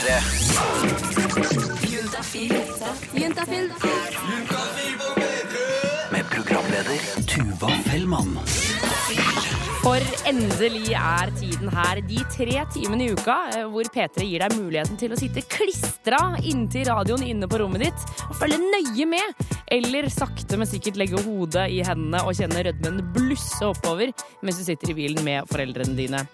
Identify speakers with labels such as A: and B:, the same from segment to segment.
A: P3. Med programleder Tuva Fellmann.
B: For endelig er tiden her. De tre timene i uka eh, hvor P3 gir deg muligheten til å sitte klistra inntil radioen inne på rommet ditt og følge nøye med. Eller sakte, men sikkert legge hodet i hendene og kjenne rødmen blusse oppover mens du sitter i bilen med foreldrene dine.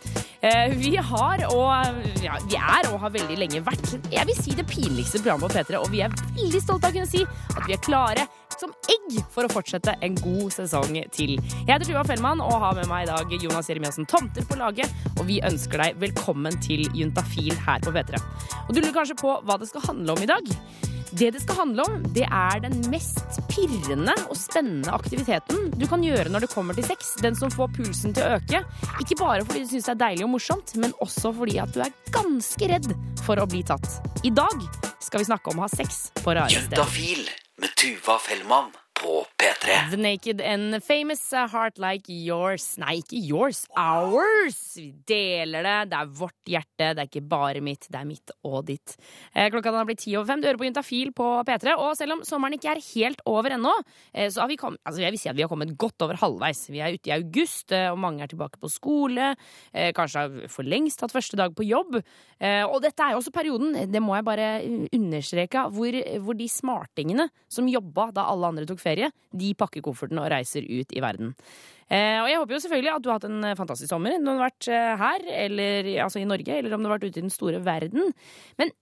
B: Eh, Vi har, og ja, vi er og har veldig lenge vært, jeg vil si det pinligste programmet på P3, og vi er veldig stolte av å kunne si at vi er klare som egg for å fortsette en god sesong til. Jeg heter Tuva Fellmann og har med meg i dag Jonas Jeremiassen Tomter på laget, og vi ønsker deg velkommen til Juntafil her på P3. Og du lurer kanskje på hva det skal handle om i dag? Det det skal handle om, det er den mest pirrende og spennende aktiviteten du kan gjøre når det kommer til sex. Den som får pulsen til å øke. Ikke bare fordi du syns det er deilig og morsomt, men også fordi at du er ganske redd for å bli tatt. I dag skal vi snakke om å ha sex på rare steder.
A: Med Tuva Fellmann på P3.
B: The Naked and Famous Heart Like Yours. Nei, ikke yours. Ours! Vi deler det. Det er vårt hjerte. Det er ikke bare mitt. Det er mitt og ditt. Eh, klokka den har blitt ti over fem. Du hører på Juntafil på P3. Og selv om sommeren ikke er helt over ennå, eh, så har vi kommet altså jeg vil si at vi har kommet godt over halvveis. Vi er ute i august, eh, og mange er tilbake på skole. Kanskje har for lengst tatt første dag på jobb. Og dette er jo også perioden, det må jeg bare understreke, hvor, hvor de smartingene som jobba da alle andre tok ferie, de pakker kofferten og reiser ut i verden. Eh, og jeg håper jo selvfølgelig at du har hatt en eh, fantastisk sommer enten du har vært eh, her, eller altså i Norge, eller om du har vært ute i den store verden. Men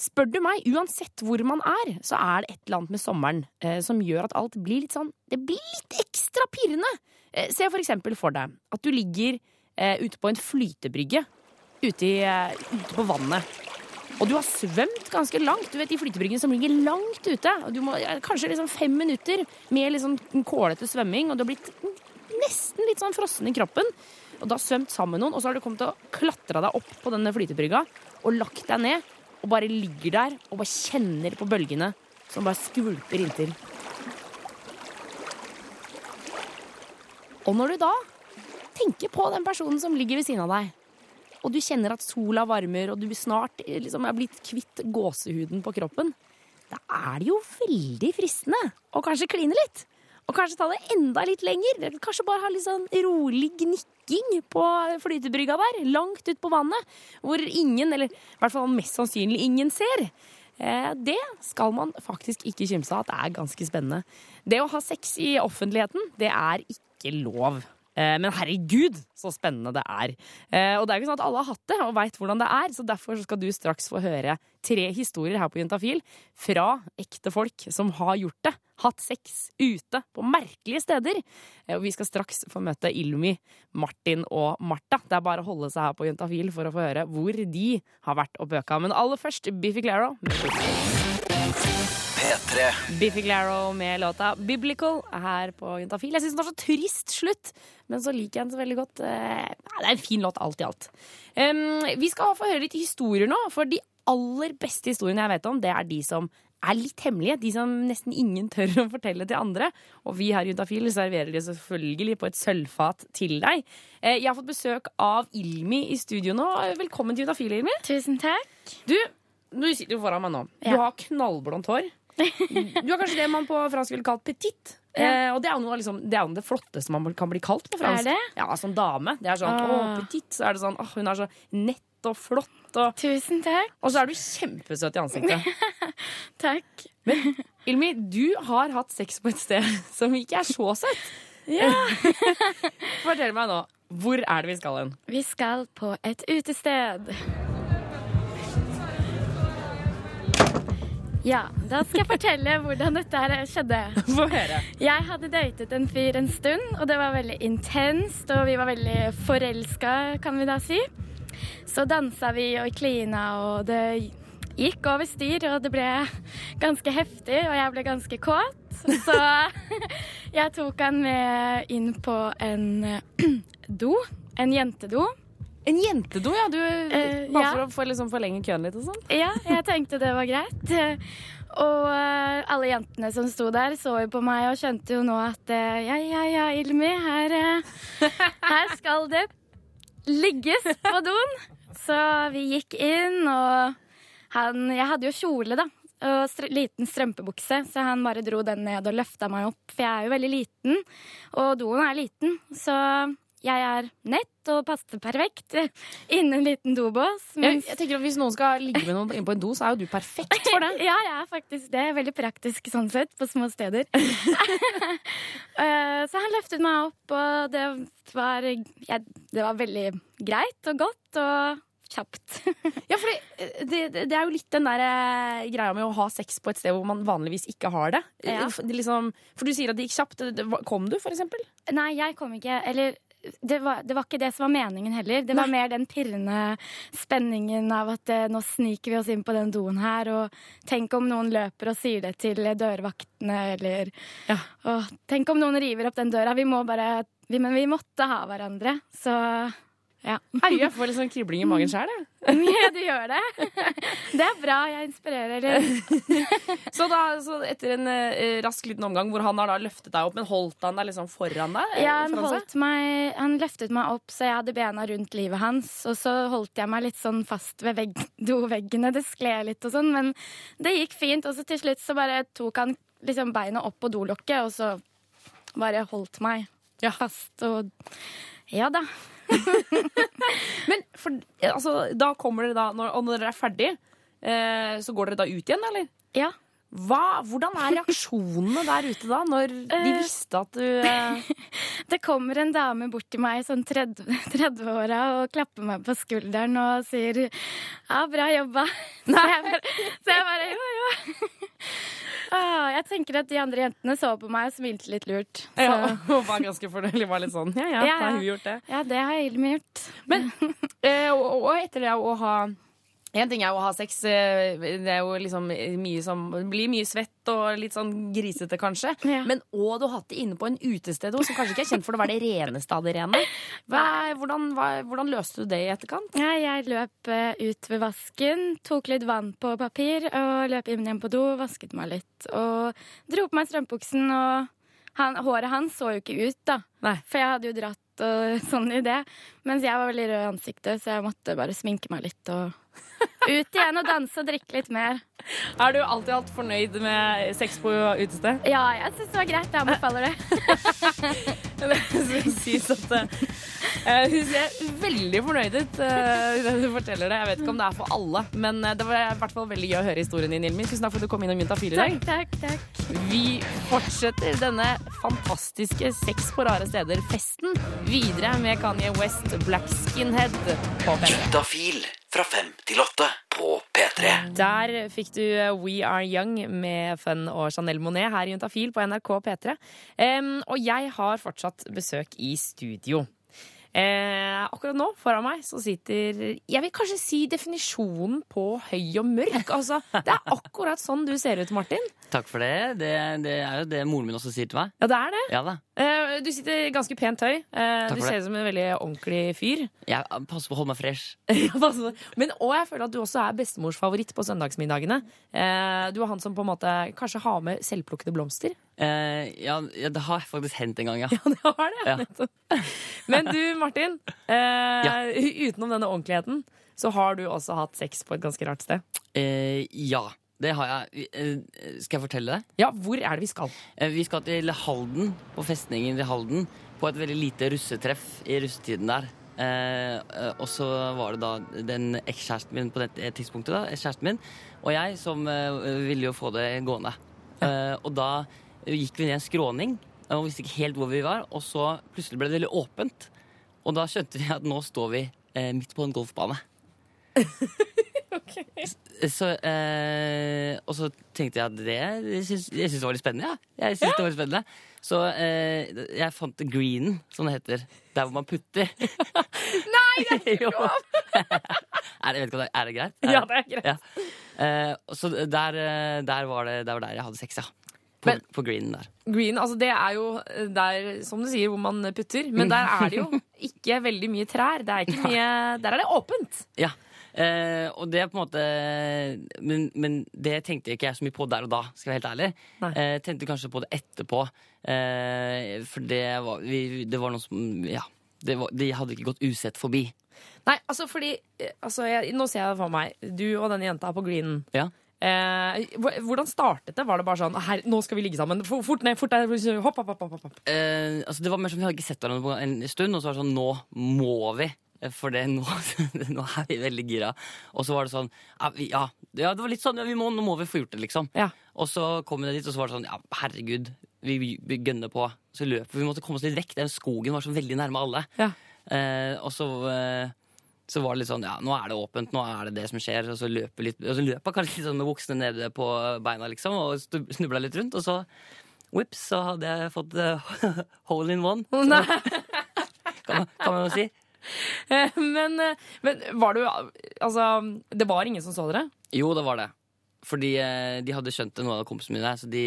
B: spør du meg, uansett hvor man er, så er det et eller annet med sommeren eh, som gjør at alt blir litt sånn Det blir litt ekstra pirrende. Eh, se for eksempel for deg at du ligger eh, ute på en flytebrygge ute, i, ute på vannet. Og du har svømt ganske langt. Du vet De flytebryggene som ligger langt ute. Og du må, kanskje liksom fem minutter med liksom kålete svømming, og du har blitt nesten litt sånn frossen i kroppen. Og du har svømt sammen med noen, og så har du kommet til å klatre deg opp på denne flytebrygga og lagt deg ned og bare ligger der og bare kjenner på bølgene som bare skvulper inntil. Og når du da tenker på den personen som ligger ved siden av deg, og du kjenner at sola varmer, og du snart eh, liksom er blitt kvitt gåsehuden på kroppen, da er det jo veldig fristende å kanskje kline litt. Og kanskje ta det enda litt lenger. Kanskje bare ha litt sånn rolig gnikking på flytebrygga der, langt ut på vannet, hvor ingen, eller i hvert fall mest sannsynlig ingen, ser. Eh, Det skal man faktisk ikke kimse av det er ganske spennende. Det å ha sex i offentligheten, det er ikke lov. Eh, Men herregud, så spennende det er. Eh, Og det er ikke sånn at alle har hatt det og veit hvordan det er, så derfor skal du straks få høre tre historier her på Juntafil fra ekte folk som har gjort det. Hatt sex ute på merkelige steder. Eh, Og vi skal straks få møte Ilmi, Martin og Martha. Det er bare å holde seg her på Juntafil for å få høre hvor de har vært og bøka. Men aller først Biffy Claro
A: P3.
B: Biffy Claro med låta 'Biblical' her på Juntafil. Jeg syns den var så trist slutt, men så liker jeg den så veldig godt. Eh, Det er en fin låt, alt i alt. Vi skal få høre litt historier nå, for de aller beste historiene jeg vet om, det er de som er litt hemmelige. De som nesten ingen tør å fortelle til andre. Og vi her i Juntafil serverer de selvfølgelig på et sølvfat til deg. Eh, Jeg har fått besøk av Ilmi i studio nå. Velkommen til Juntafil, Ilmi.
C: Tusen takk.
B: Du, du sitter jo foran meg nå. Du har knallblondt hår. Du har kanskje det man på fransk ville kalt petit. Eh, og det er noe liksom, det, er jo det flotteste man kan bli kalt på fransk.
C: Er det?
B: Ja, som dame. Det er sånn,
C: Ah.
B: å, petit, så er det sånn, åh, hun er så nett og flott. Og,
C: Tusen takk.
B: og så er du kjempesøt i ansiktet.
C: Takk.
B: Men Ilmi, du har hatt sex på et sted som ikke er så søtt.
C: Ja.
B: Fortell meg nå, hvor er det vi skal hen?
C: Vi skal på et utested. Ja, da skal jeg fortelle hvordan dette her skjedde.
B: Få høre.
C: Jeg hadde datet en fyr en stund, og det var veldig intenst, og vi var veldig forelska, kan vi da si. Så dansa vi og klina, og det gikk over styr, og det ble ganske heftig, og jeg ble ganske kåt. Så jeg tok han med inn på en do. En jentedo.
B: En jentedo, ja. Du,
C: Eh,
B: bare
C: ja.
B: for å liksom forlenge køen litt og sånn.
C: Ja, jeg tenkte det var greit. Og uh, alle jentene som sto der, så jo på meg og skjønte jo nå at uh, ja, ja, ja, Ilmi, her, her skal det ligges på doen. Så vi gikk inn, og han Jeg hadde jo kjole, da. Og str liten strømpebukse, så han bare dro den ned og løfta meg opp. For jeg er jo veldig liten, og doen er liten. Så jeg er nett og passer perfekt innen en liten dobås.
B: Jeg,
C: Mens
B: jeg tenker at Hvis noen skal ligge med noen inne på en do, så er jo du perfekt for det.
C: Ja, jeg er faktisk det. Veldig praktisk sånn sett, på små steder. Eh, så han løftet meg opp, og det var, ja, det var veldig greit og godt og kjapt.
B: Ja, fordi eh, det, det det er jo litt den der eh, greia med å ha sex på et sted hvor man vanligvis ikke har det.
C: Ja.
B: Det liksom, for du sier at det gikk kjapt. Kom du, for eksempel?
C: Nei, jeg kom ikke Eller det var, det var ikke det som var meningen heller. Det var mer den pirrende spenningen av at eh, nå sniker vi oss inn på den doen her, og tenk om noen løper og sier det til dørvaktene, eller
B: Ja.
C: og, Tenk om noen river opp den døra. Vi må bare vi, Men vi måtte ha hverandre, så ja.
B: Jeg får litt sånn kribling i magen sjøl, jeg.
C: Ja, du gjør det. Det er bra. Jeg inspirerer.
B: Så, da, så etter en eh, rask liten omgang hvor han har da løftet deg opp, men holdt han deg liksom foran deg? eh,
C: Ja, han,
B: foran
C: holdt meg, han løftet meg opp så jeg hadde bena rundt livet hans. Og så holdt jeg meg litt sånn fast ved vegg, doveggene. Det skled litt og sånn, men det gikk fint. Og så til slutt så bare tok han liksom beina opp på dolokket, og så bare holdt meg fast. Og ja da.
B: Men for, altså, da kommer dere da, når, og når dere er ferdig, eh, så går dere da ut igjen, eller?
C: Ja.
B: Hva, hvordan er reaksjonene der ute da, når de
C: Eh.
B: visste at du eh,
C: Det kommer en dame bort til meg sånn 30 30-åra og klapper meg på skulderen og sier 'ja, bra jobba'. Så jeg bare, så jeg bare jo, jo. Ah, jeg tenker at de andre jentene så på meg og smilte litt lurt. Så.
B: ja, og var ganske fornøyd? Var litt sånn Ja, ja,
C: Ja,
B: da har
C: ja.
B: hun gjort det.
C: Ja, det har Ilmi gjort.
B: Men eh, og, og etter det å ha en ting er jo å ha sex. eh, Det er jo liksom mye som blir mye svett og litt sånn grisete, kanskje.
C: Ja.
B: Men òg du har hatt det inne på en utested som kanskje ikke er kjent for å være det reneste av det rene. Hva, hvordan, hva, hvordan løste du det i etterkant?
C: Ja, jeg løp eh, ut ved vasken, tok litt vann på papir og løp inn igjen på do, vasket meg litt. Og dro på meg strømpebuksen, og han, håret hans så jo ikke ut, da.
B: Nei.
C: For jeg hadde jo dratt og sånn i det. Mens jeg var veldig rød i ansiktet, så jeg måtte bare sminke meg litt og ut igjen og danse og drikke litt mer.
B: Er du alltid alt fornøyd med sex på utested?
C: Ja, jeg syns det var greit. Jeg anbefaler det.
B: Det skal sies at uh, Hun ser veldig fornøyd ut uh, når du forteller det. Jeg vet ikke om det er for alle, men eh, det var i hvert fall veldig gøy å høre historien din, Ilmi. Tusen takk for at du kom innom Juntafil i dag.
C: Takk, takk, takk.
B: Vi fortsetter denne fantastiske Sex på rare steder-festen videre med Kanye West Black Skinhead på P3.
A: Juntafil fra fem til åtte på P3.
B: Der fikk du We Are Young med Fun og Chanel Monet her i Juntafil på NRK P3. Um, og jeg har fortsatt besøk i studio. Eh, akkurat nå foran meg så sitter Jeg vil kanskje si definisjonen på høy og mørk. Altså, det er akkurat sånn du ser ut, Martin.
D: Takk for det. det. Det er jo det moren min også sier til meg.
B: Ja, det er det.
D: Ja da.
B: Eh, du sitter ganske pent høy. Eh,
D: Takk
B: du
D: for
B: ser
D: det.
B: ut som en veldig ordentlig fyr.
D: Jeg passer på å holde meg fresh.
B: Ja, altså. Men og jeg føler at du også er bestemors favoritt på søndagsmiddagene. Eh, du er han som på en måte kanskje har med selvplukkede blomster.
D: Eh, ja, ja, det har faktisk hendt en gang, ja.
B: Ja, det har det.
D: Ja.
B: nettopp. Men du, Martin. Eh, Utenom denne ordentligheten, så har du også hatt sex på et ganske rart sted.
D: Eh, ja, det har jeg. Eh, skal jeg fortelle det?
B: Ja, hvor er det vi skal?
D: Eh, vi skal til Halden, på festningen til Halden. På et veldig lite russetreff i russetiden der. Eh, eh, og så var det da den ekskjæresten min på det tidspunktet, da, kjæresten min, og jeg som eh, ville jo få det gående. Eh, og da gikk vi ned en skråning og visste ikke helt hvor vi var, og så plutselig ble det veldig åpent. Og da skjønte vi at nå står vi eh, midt på en golfbane. Så, eh, og så tenkte jeg at det Jeg syns det var litt spennende. Ja. Jeg synes det var litt spennende Så eh, jeg fant greenen, som det heter. Der hvor man putter. Nei, det er ikke lov! er, det, er det greit? Er
B: Ja, det er greit.
D: Ja. Eh, så der, eh, der, var det, der var der jeg hadde sex, ja. På,
B: Men-
D: på greenen der.
B: Green, altså det er jo der, som du sier, hvor man putter. Men der er det jo ikke veldig mye trær. Det er ikke mye, der er det åpent.
D: Ja. Eh, og det er på en måte men, men det tenkte ikke jeg så mye på der og da, skal jeg være helt ærlig.
B: Jeg
D: Eh, tenkte kanskje på det etterpå. Eh, for det var, vi, det var noe som Ja. Det, var, det hadde ikke gått usett forbi.
B: Nei, altså fordi eh, altså, jeg, Nå ser jeg det for meg. Du og denne jenta på greenen.
D: Ja.
B: Eh, hvordan startet det? Var det bare sånn her, Nå skal vi ligge sammen. Fort ned, fort ned. Hopp, hopp, hopp. hopp, hopp.
D: Eh, altså det var mer som Vi hadde ikke sett hverandre på en stund, og så var det sånn Nå må vi. Eh, For det, nå, nå er vi veldig gira. Og så var det sånn Ja, ja, det var litt sånn ja, vi må, Nå må vi få gjort det, liksom.
B: Ja.
D: Og så kom vi dit, og så var det sånn Ja, herregud, vi, vi, gønner på. Så løper vi. Vi måtte komme oss litt vekk. Den skogen var så veldig nærme alle.
B: Ja.
D: Eh, og så eh, så var det litt sånn, ja, nå er det åpent, nå er det det som skjer. Og så løper litt, og så jeg kanskje litt sånn med buksene nede på beina, liksom, og snubla litt rundt. Og så, whips, så hadde jeg fått uh, hole in one,
B: Så,
D: kan, kan man jo si.
B: Eh, Men, eh, men var du Altså, det var ingen som så dere?
D: Jo, det var det. Fordi eh, de hadde skjønt det, noen av kompisene mine. Så de,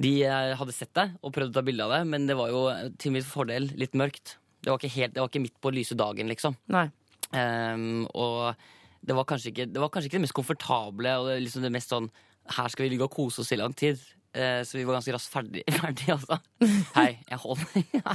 D: de hadde sett det og prøvd å ta bilde av det, men det var jo til min fordel litt mørkt. Det var ikke, helt, det var ikke midt på lyse dagen, liksom.
B: Nei.
D: Um, og det var, ikke, det var kanskje ikke det mest komfortable og det, liksom det mest sånn Her skal vi ligge og kose oss i lang tid. Eh, så vi var ganske raskt ferdig, ferdig altså. Hei, jeg holder ja,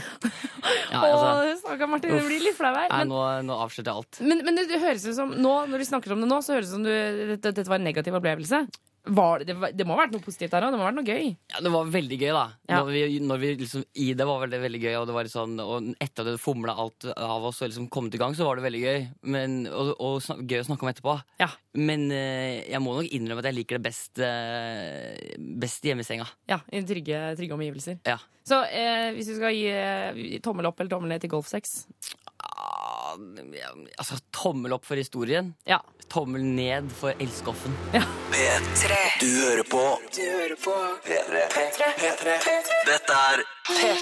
D: altså,
B: Å, stakkar Martin, det blir litt flau her.
D: nei, nå, nå avslørte jeg alt.
B: men, men det, det høres ut som nå, når du snakker om det nå, så høres det som du, dette, dette var en negativ opplevelse. Var, det, det, det må ha vært noe positivt der òg? Det må ha vært noe gøy?
D: Ja, Det var veldig gøy, da.
B: Ja.
D: Når vi, når vi liksom, I det var veldig, veldig gøy, og, det var sånn, og etter at det fomla alt av oss og liksom kommet i gang, så var det veldig gøy. Men, og, og snak, gøy å snakke om etterpå.
B: Ja.
D: Men eh, jeg må nok innrømme at jeg liker det best, eh, best hjemme i senga.
B: Ja, I trygge, trygge omgivelser.
D: Ja.
B: Så eh, hvis du skal gi eh, tommel opp eller tommel ned til golfsex
D: ja, altså, tommel opp for historien.
B: Ja.
D: Tommel ned for elskoffen.
A: P3. Du hører på P3. Dette er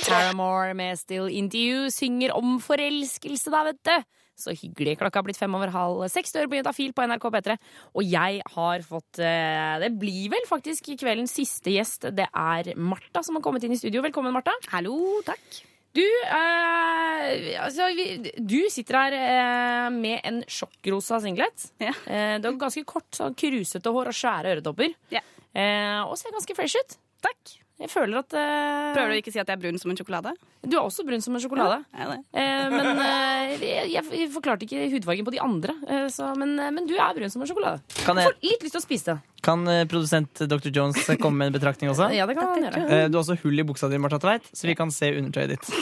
B: Paramore med Still Interview synger om forelskelse, da, vet du. Så hyggelig. Klokka har blitt fem over halv seks. Du hører på Juntafil på NRK P3. Og jeg har fått eh, Det blir vel faktisk kveldens siste gjest. Det er Martha som har kommet inn i studio. Velkommen, Martha.
E: Hallo, takk.
B: Du, eh, altså, vi, du sitter her eh, med en sjokkrosa singlet.
E: Ja.
B: Eh, du har ganske kort, sånn krusete hår og svære øredobber.
E: Ja.
B: Eh, og ser ganske fresh ut.
E: Takk.
B: Jeg føler at uh,
E: Prøver du ikke å si at jeg er brun som en sjokolade?
B: Du er også brun som en sjokolade.
E: Ja, jeg det?
B: Eh, men uh, jeg, jeg forklarte ikke hudfargen på de andre. Så, men, men du er brun som en sjokolade.
F: Kan, jeg,
B: Får litt lyst til å spise det.
F: kan produsent Dr. Jones komme med en betraktning også?
B: Ja, det kan han gjøre.
F: Eh, Du har også hull i buksa di, Martha Tveit, så vi kan se undertøyet ditt.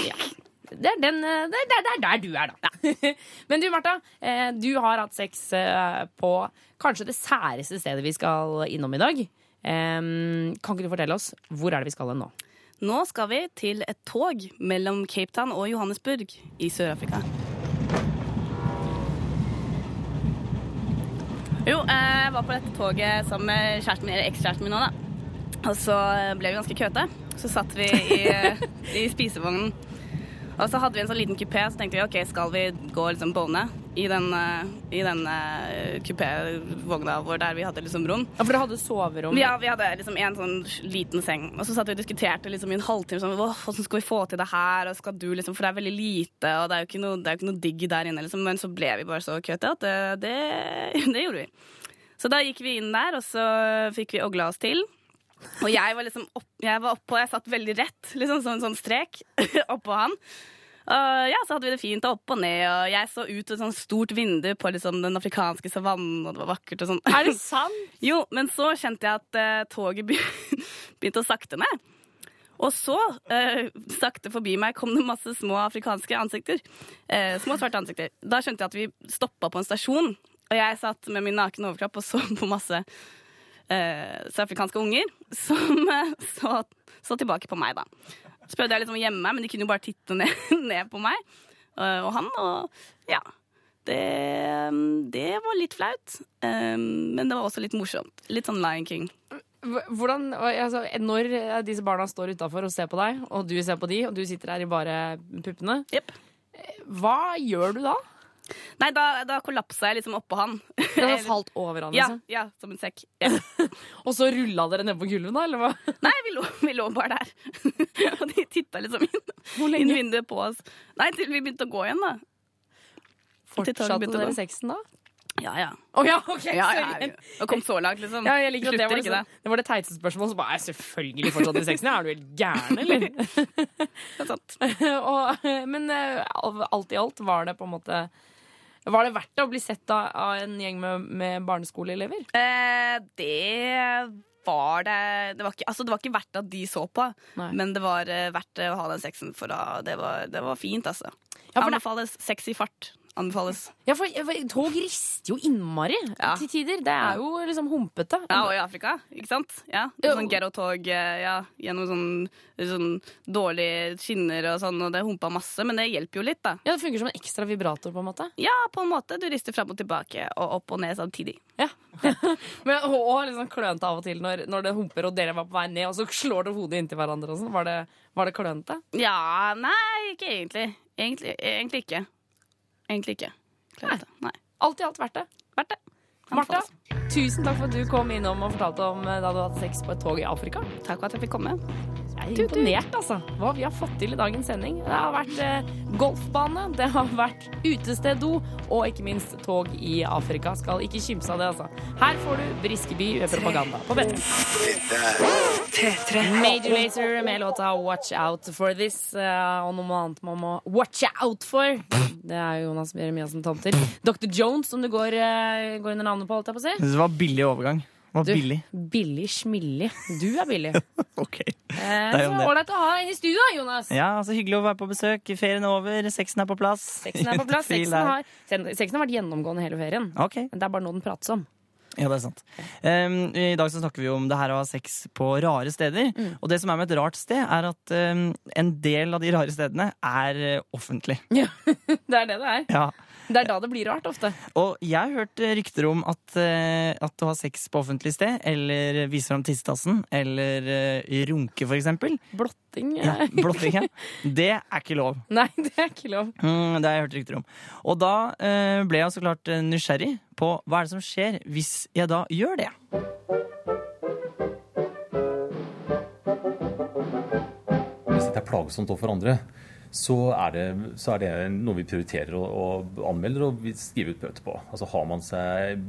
B: Det er, den, det, er, det er der du er, da. Men du, Martha. eh, Du har hatt sex på kanskje det særeste stedet vi skal innom i dag. Kan ikke du fortelle oss hvor er det vi skal hen nå?
E: Nå skal vi til et tog mellom Cape Town og Johannesburg i Sør-Afrika. Jo, jeg var på dette toget sammen med kjæresten min, eller ekskjæresten min nå, da. Og så ble vi ganske køte. Så satt vi i, i spisevognen. Og så hadde vi en sånn liten kupé, så tenkte vi ok, skal vi gå liksom bone i den, eh, i den eh, kupévogna vår der vi hadde liksom rom.
B: Ja, For dere hadde soverom.
E: Ja, vi hadde liksom en sånn liten seng, og så satt vi og diskuterte liksom i en halvtime sånn, «Åh, hvordan skal vi få til det her, og skal du liksom, for det er veldig lite, og det er jo ikke noe, det jo ikke noe digg der inne, liksom, men så ble vi bare så køte at det, det, det gjorde vi. Så da gikk vi inn der, og så fikk vi ogla oss til. Og jeg var liksom opp, jeg var oppå, jeg satt veldig rett, liksom som en sånn strek oppå han. Og ja, så hadde vi det fint opp og ned, og jeg så ut et sånt stort vindu på liksom den afrikanske savannen, og det var vakkert og sånn.
B: Er det sant?
E: Jo, men så kjente jeg at eh, toget begynte å sakte ned. Og så, eh, sakte forbi meg, kom det masse små afrikanske ansikter. Eh, små svarte ansikter. Da skjønte jeg at vi stoppa på en stasjon, og jeg satt med min nakne overkropp og så på masse eh, sørafrikanske unger som eh, så, så tilbake på meg, da. Så prøvde jeg liksom å gjemme meg, men de kunne jo bare titte ned, ned på meg eh, og han. Og ja. Det, det var litt flaut, eh, men det var også litt morsomt. Litt sånn Lion King.
B: Hvordan, altså, når disse barna står utafor og ser på deg, og du ser på de, og du sitter her i bare puppene,
E: yep.
B: hva gjør du da?
E: Nei, da, da kollapsa jeg liksom oppå han.
B: Den har falt over han, liksom?
E: ja, som en sekk. Ja.
B: Og så rulla dere ned på gulvet, da? Eller hva?
E: Nei, vi lå, vi lå bare der. og de titta liksom inn, inn vinduet på oss. Nei, til vi begynte å gå igjen, da.
B: Fortsatte dere sexen da?
E: Ja, ja.
B: Å ja, OK!
E: ja, ja. Og kom så langt, liksom.
B: Ja, jeg liker at det var, liksom, det var det teiteste spørsmålet. Så bare, selvfølgelig fortsatt i sexen. Er du helt gæren, eller?
E: Det er sant.
B: og, men eh, alt i alt var det på en måte Var det verdt det å bli sett av, av en gjeng med, med barneskoleelever?
E: Eh, det var det det var, ikke, altså, det var ikke verdt at de så på,
B: Nei.
E: men det var eh, verdt å ha den sexen, for da, det, var, det var fint, altså.
B: Ja,
E: Anbefales sex i fart. Anbefales.
B: Ja, for, tog rister jo innmari
E: Ja.
B: til tider. Det er jo liksom humpete.
E: Ja, og i Afrika, ikke sant? Ja, sånn Ghetto-tog eh, ja, gjennom sånn, sånn dårlige skinner og sånn, og det humpa masse, men det hjelper jo litt, da.
B: Ja, Det funker som en ekstra vibrator, på en måte.
E: Ja, på en måte. Du rister fram og tilbake og opp og ned samtidig.
B: Ja. Men, og liksom klønete av og til når, når det humper og dere var på vei ned, og så slår dere hodet inntil hverandre. og sånn. Var det, var det klønete?
E: Ja, nei, ikke egentlig. Egentlig, egentlig ikke. Egentlig ikke. Klart det. Nei.
B: Alt i alt verdt det.
E: Verdt det.
B: Martha, tusen takk for at du kom innom og fortalte om eh, da du hadde sex på et tog i Afrika.
E: Takk for at jeg fikk komme.
B: Jeg er imponert, altså. Hva vi har fått til i dagens sending. Det har vært eh, golfbane, det har vært utesteddo, og ikke minst tog i Afrika. Skal ikke kimse av det, altså. Her får du Briskeby propaganda på P3. Major Lazer med låta 'Watch Out for This'. eh, og noe annet man må watch out for. Det er Jonas Jeremiassen Tomter. Dr. Jones, som du går, eh, går under navnet på, holdt jeg på å si.
G: Det var billig overgang. Var
B: Du,
G: billig.
B: billig smillig. Du er billig.
G: Ok.
B: Eh,
G: er jo
B: så
G: det.
B: ålreit å ha deg inn i studio, Jonas.
G: Ja, altså Hyggelig å være på besøk. Ferien er over, sexen er på plass.
B: Sexen er på plass. Sexen har, sexen har vært gjennomgående hele ferien.
G: Okay.
B: Men det er bare noe den prates om.
G: Ja det er sant. Um, I dag så snakker vi om det her å ha sex på rare steder.
B: Mm.
G: Og det som er med et rart sted, er at um, en del av de rare stedene er uh, offentlig.
B: Ja, det er det det er.
G: Ja.
B: Det er da det blir rart ofte.
G: Og jeg har hørt uh, rykter om at, uh, at du har sex på offentlig sted, eller viser fram tissetassen, eller uh, runke, for eksempel,
B: Blotting
G: ja,
B: eh,
G: blotting, ja, det er ikke lov.
B: Nei, det er ikke lov.
G: Mm, det har jeg hørt rykter om. Og da eh, ble jeg så klart eh, nysgjerrig på hva er det som skjer hvis jeg da gjør det.
H: Hvis dette er plagsomt overfor andre, så er, det, så er det noe vi prioriterer og, og anmelder og vi skriver ut bøter på. Altså Har man seg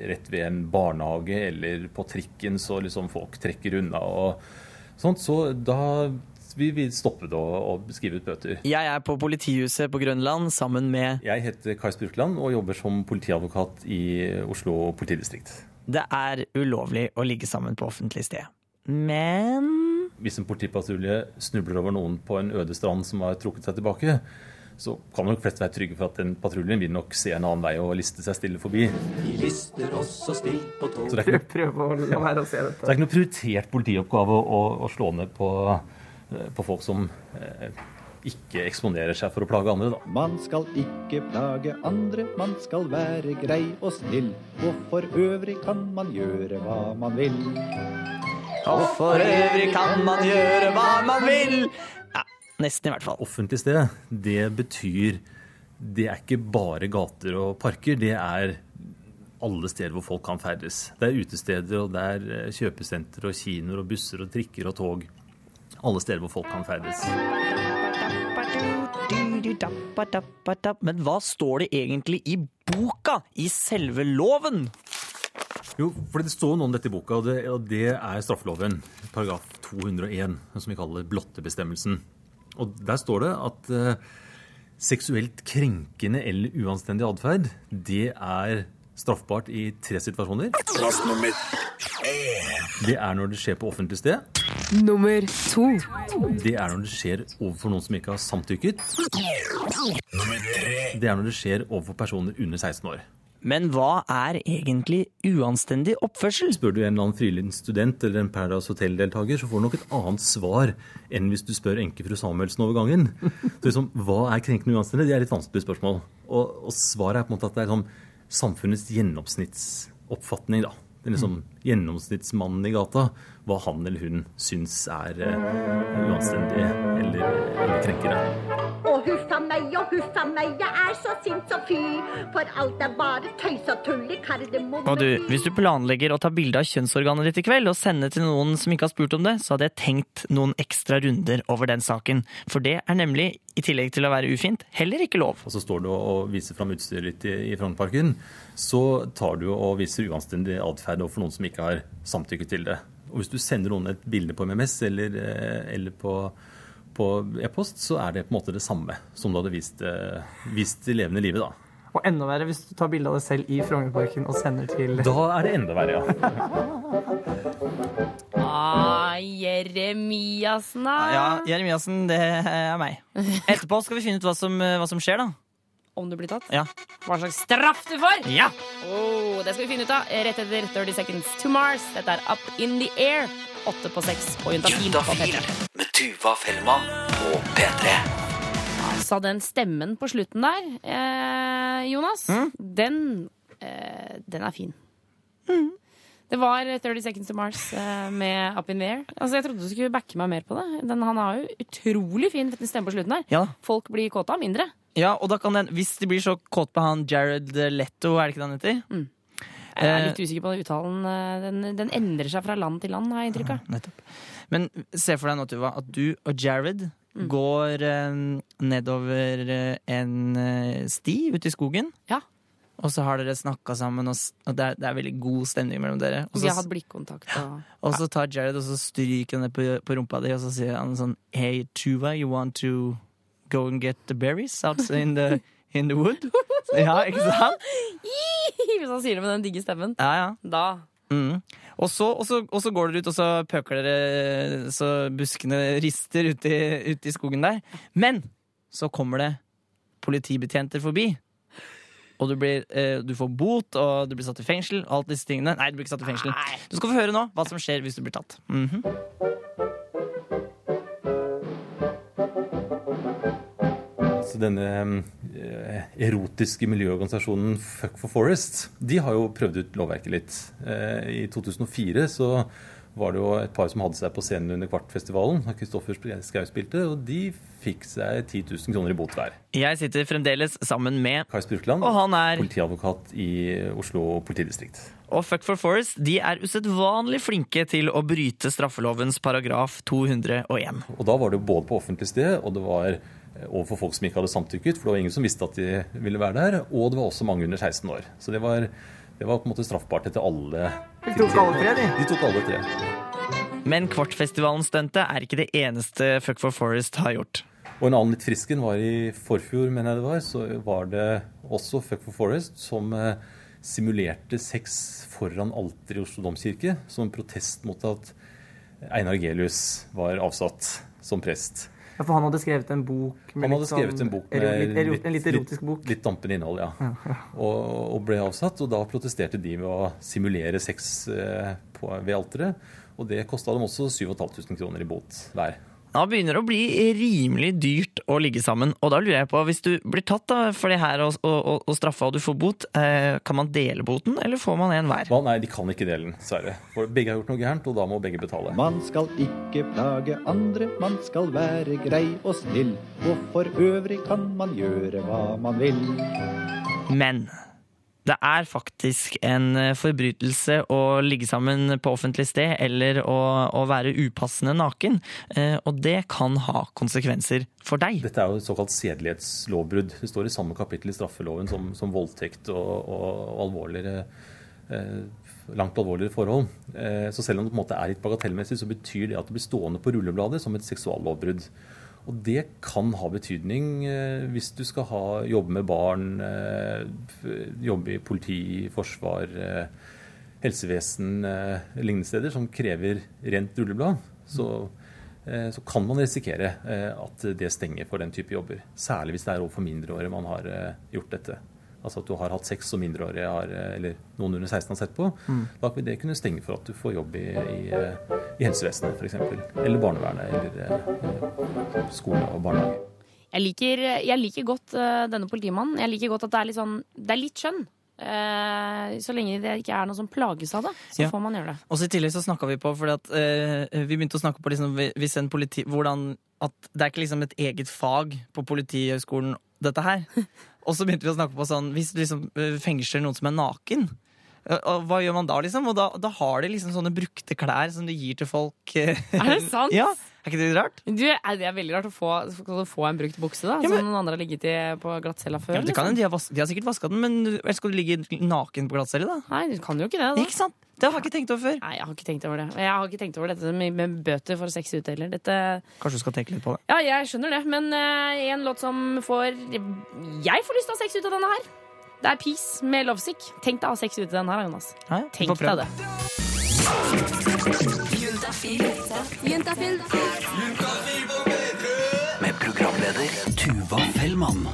H: rett ved en barnehage eller på trikken så liksom folk trekker unna og sånt, så da vil vi stoppe det og, og skrive ut bøter.
G: Jeg er på politihuset på Grønland sammen med
H: Jeg heter Kai Spurkland og jobber som politiadvokat i Oslo politidistrikt.
G: Det er ulovlig å ligge sammen på offentlig sted. Men
H: Hvis en politipatrulje snubler over noen på en øde strand som har trukket seg tilbake, så kan nok flest være trygge for at den patruljen vil nok se en annen vei og liste seg stille forbi. Så det er ikke,
G: Prøv å la være å se
H: så
G: dette.
H: det er ikke noe prioritert politioppgave å, å slå ned på, eh, på folk som eh, ikke eksponerer seg for å plage andre. Da.
I: Man skal ikke plage andre, man skal være grei og snill. Og for øvrig kan man gjøre hva man vil.
G: Og for øvrig kan man gjøre hva man vil. Ja, nesten i hvert fall.
H: Offentlig sted, det betyr Det er ikke bare gater og parker. Det er alle steder hvor folk kan ferdes. Det er utesteder, og det er kjøpesentre kjøpesenter og kinoer og busser og trikker og tog. Alle steder hvor folk kan ferdes.
G: Men hva står det egentlig i boka? I selve loven?
H: Jo, for det står noe om dette i boka, og det, og det er straffeloven, paragraf 201, som vi kaller blottebestemmelsen. Og der står det at eh, seksuelt krenkende eller uanstendig atferd, det er straffbart i tre situasjoner.
J: Plass nummer
H: Det er når det skjer på offentlig sted.
B: Nummer to.
H: Det er når det skjer overfor noen som ikke har samtykket. Det er når det skjer overfor personer under 16 år.
G: Men hva er egentlig uanstendig oppførsel?
H: Spør du en eller annen frilynt student eller en Paradise Hotel-deltaker, så får du nok et annet svar enn hvis du spør enkefru Samuelsen over gangen. Så liksom, Hva er krenkende uanstendig? Det er et litt vanskelig spørsmål. Og, og svaret er på en måte at det er sånn samfunnets gjennomsnittsoppfatning. da. Det er liksom Gjennomsnittsmannen i gata, hva han eller hun syns er uh, uanstendig eller, eller krenkende.
K: Huffa meg, og huffa meg, jeg er så sint og fy. For alt er bare tøys og tull i kardemomme.
G: Og du, hvis du planlegger å ta bilde av kjønnsorganet ditt i kveld og sende til noen som ikke har spurt om det, så hadde jeg tenkt noen ekstra runder over den saken. For det er nemlig, i tillegg til å være ufint, heller ikke lov.
H: og så står du og viser fram utstyret ditt i, i Frognerparken, så tar du og viser uanstendig atferd overfor noen som ikke har samtykket til det. Og hvis du sender noen et bilde på MMS eller, eh, eller på, på e-post, så er det på en måte det samme som du hadde vist, eh, vist i levende livet. da.
G: Og enda verre hvis du tar bilde av deg selv i Frognerparken og sender til
H: Da er det enda verre, ja.
B: Ah, Jeremiassen, da.
G: Ja, Jeremiassen, det er meg. Etterpå skal vi finne ut hva som, hva som skjer, da.
B: Om du blir tatt?
G: Ja.
B: Hva slags straff du får?
G: Ja!
B: Oh, det skal vi finne ut av rett etter 30 Seconds to Mars. Dette er Up in the Air. Åtte på seks på Juntafil på P3.
A: med Tuva Fellmann på P3.
B: Altså, den stemmen på slutten der, eh, Jonas,
G: Mm.
B: den, eh, den er fin. Det var 30 Seconds to Mars eh, med Up in the Air. Altså, jeg trodde du skulle backe meg mer på det. Den, han har jo utrolig fin stemme på slutten der.
G: Ja.
B: Folk blir kåte av mindre.
G: Ja, og da kan den, hvis de blir så kåt på han Jared Letto, er det ikke det han heter?
B: Jeg er
G: Eh,
B: litt usikker på den uttalen. eh, Den, den endrer seg fra land til land, har jeg inntrykk av.
G: Nettopp. Men se for deg nå, Tuva, at du og Jared
B: Mm.
G: går eh, nedover eh, en sti ute i skogen.
B: Ja.
G: Og så har dere snakka sammen, og, og det, er, det er veldig god stemning mellom dere. Også,
B: Vi har hatt blikkontakt. Og...
G: og så tar Jared og så stryker han det på, på rumpa di, og så sier han sånn Hey, Tuva, you want to go and get the berries out in the, in the wood? Ja, ikke sant?
B: Hvis han sier det med den digge stemmen.
G: Ja, ja.
B: Da
G: Mm. Og, så, og, så, og så går dere ut, og så pøker dere så buskene rister ute i, ute i skogen der. Men så kommer det politibetjenter forbi. Og du, blir, eh, du får bot, og du blir satt i fengsel. og Alt disse tingene. Nei, du blir ikke satt i fengsel. Du skal få høre nå hva som skjer hvis du blir tatt. Mhm.
H: Så denne eh, erotiske miljøorganisasjonen Fuck for Forest, de har jo prøvd ut lovverket litt. Eh, I 2004 så var det jo et par som hadde seg på scenen under Kvartfestivalen, Kristoffer Schau spilte, og de fikk seg 10 000 kroner i bot hver.
G: Jeg sitter fremdeles sammen med
H: Kai Spurkland,
G: Og han er
H: politiadvokat i Oslo politidistrikt.
G: Og Fuck for Forest de er usedvanlig flinke til å bryte straffelovens paragraf 201.
H: Og da var det jo både på offentlig sted, og det var overfor folk som ikke hadde samtykket, for det var ingen som visste at de ville være der, og det var også mange under 16 år. Så det var, det var på en måte straffbart etter alle
G: De tok alle tre, de.
H: De tok alle tre.
G: Men Kvartfestivalen-stuntet er ikke det eneste Fuck for Forest har gjort.
H: Og en annen litt frisk en var i forfjor, mener jeg det var, så var det også Fuck for Forest som eh, simulerte sex foran alteret i Oslo domkirke som protest mot at Einar Gelius var avsatt som prest.
G: Ja, For han hadde skrevet en bok
H: Han hadde skrevet en bok med
G: litt, en litt erotisk bok.
H: litt dampende innhold, ja. Og, og ble avsatt. Og da protesterte de med å simulere sex eh, på, ved alteret. Og det kosta dem også 7500 kroner i bot hver.
G: Da begynner det å bli rimelig dyrt å ligge sammen. Og da lurer jeg på, hvis du blir tatt da, for det her og, og, og straffa og du får bot, eh, kan man dele boten, eller får man en hver?
H: Hva? Nei, de kan ikke dele den, dessverre. For begge har gjort noe gærent, og da må begge betale.
I: Man skal ikke plage andre, man skal være grei og snill. Og for øvrig kan man gjøre hva man vil.
G: Men det er faktisk en eh, forbrytelse å ligge sammen på offentlig sted eller å, å være upassende naken. Eh, og det kan ha konsekvenser for deg.
H: Dette er jo et såkalt sedelighetslovbrudd. Det står i samme kapittel i straffeloven som, som voldtekt og, og, alvorligere eh, langt alvorligere forhold. Så selv om det på en måte er litt bagatellmessig, så betyr det at det blir stående på rullebladet som et seksuallovbrudd. Og det kan ha betydning eh, hvis du skal ha, jobbe med barn, eh, jobbe i politi, forsvar, eh, helsevesen, lignende steder som krever rent rulleblad. Så, så kan man risikere at det stenger for den type jobber. Særlig hvis det er overfor mindreårige man har gjort dette. Altså at du har hatt sex som mindreårige har, eller noen under 16 har sett på. Da vil det kunne stenge for at du får jobb i, i, i helsevesenet f.eks. Eller barnevernet eller eh, skole og barnehage.
B: Jeg liker, jeg liker godt eh, denne politimannen. Jeg liker godt at det er litt sånn Det er litt skjønn. Eh, så lenge det ikke er noe som plages av det, så
G: Ja.
B: får man gjøre det.
G: Og så I tillegg så snakka vi på at eh, vi begynte å snakke på liksom, hvis en politi, hvordan at det er ikke liksom et eget fag på Politihøgskolen, dette her. Og så begynte vi å snakke på sånn Hvis du liksom eh, fengsler noen som er naken, eh, og hva gjør man da, liksom? Og da, da har de liksom sånne brukte klær som de gir til folk. eh,
B: Er det sant?
G: Ja.
F: Er ikke det rart?
B: Du, er det er veldig rart å få, å få en brukt bukse, da.
F: Ja, men-
B: Som noen andre har ligget i på glattcella før.
F: Ja, det kan,
B: liksom.
F: de, har vas de har sikkert vaska den, men ellers skal du ligge naken på glattcelle, da?
B: Nei, du kan jo ikke det. da
F: Ikke sant? Det har jeg ikke tenkt over før.
B: Nei, jeg har ikke tenkt over det. Jeg har ikke tenkt over dette med, bøter for sex ute heller. Dette
F: Kanskje du skal tenke litt på det.
B: Ja, jeg skjønner det, men uh, en låt som får Jeg får lyst til å ha sex ut av denne her. Det er Peace med Lovesick. Tenk deg å ha sex ut av denne her, Jonas.
F: Ja, ja,
B: Tenk deg det.
A: Med programleder Tuva Fellmann.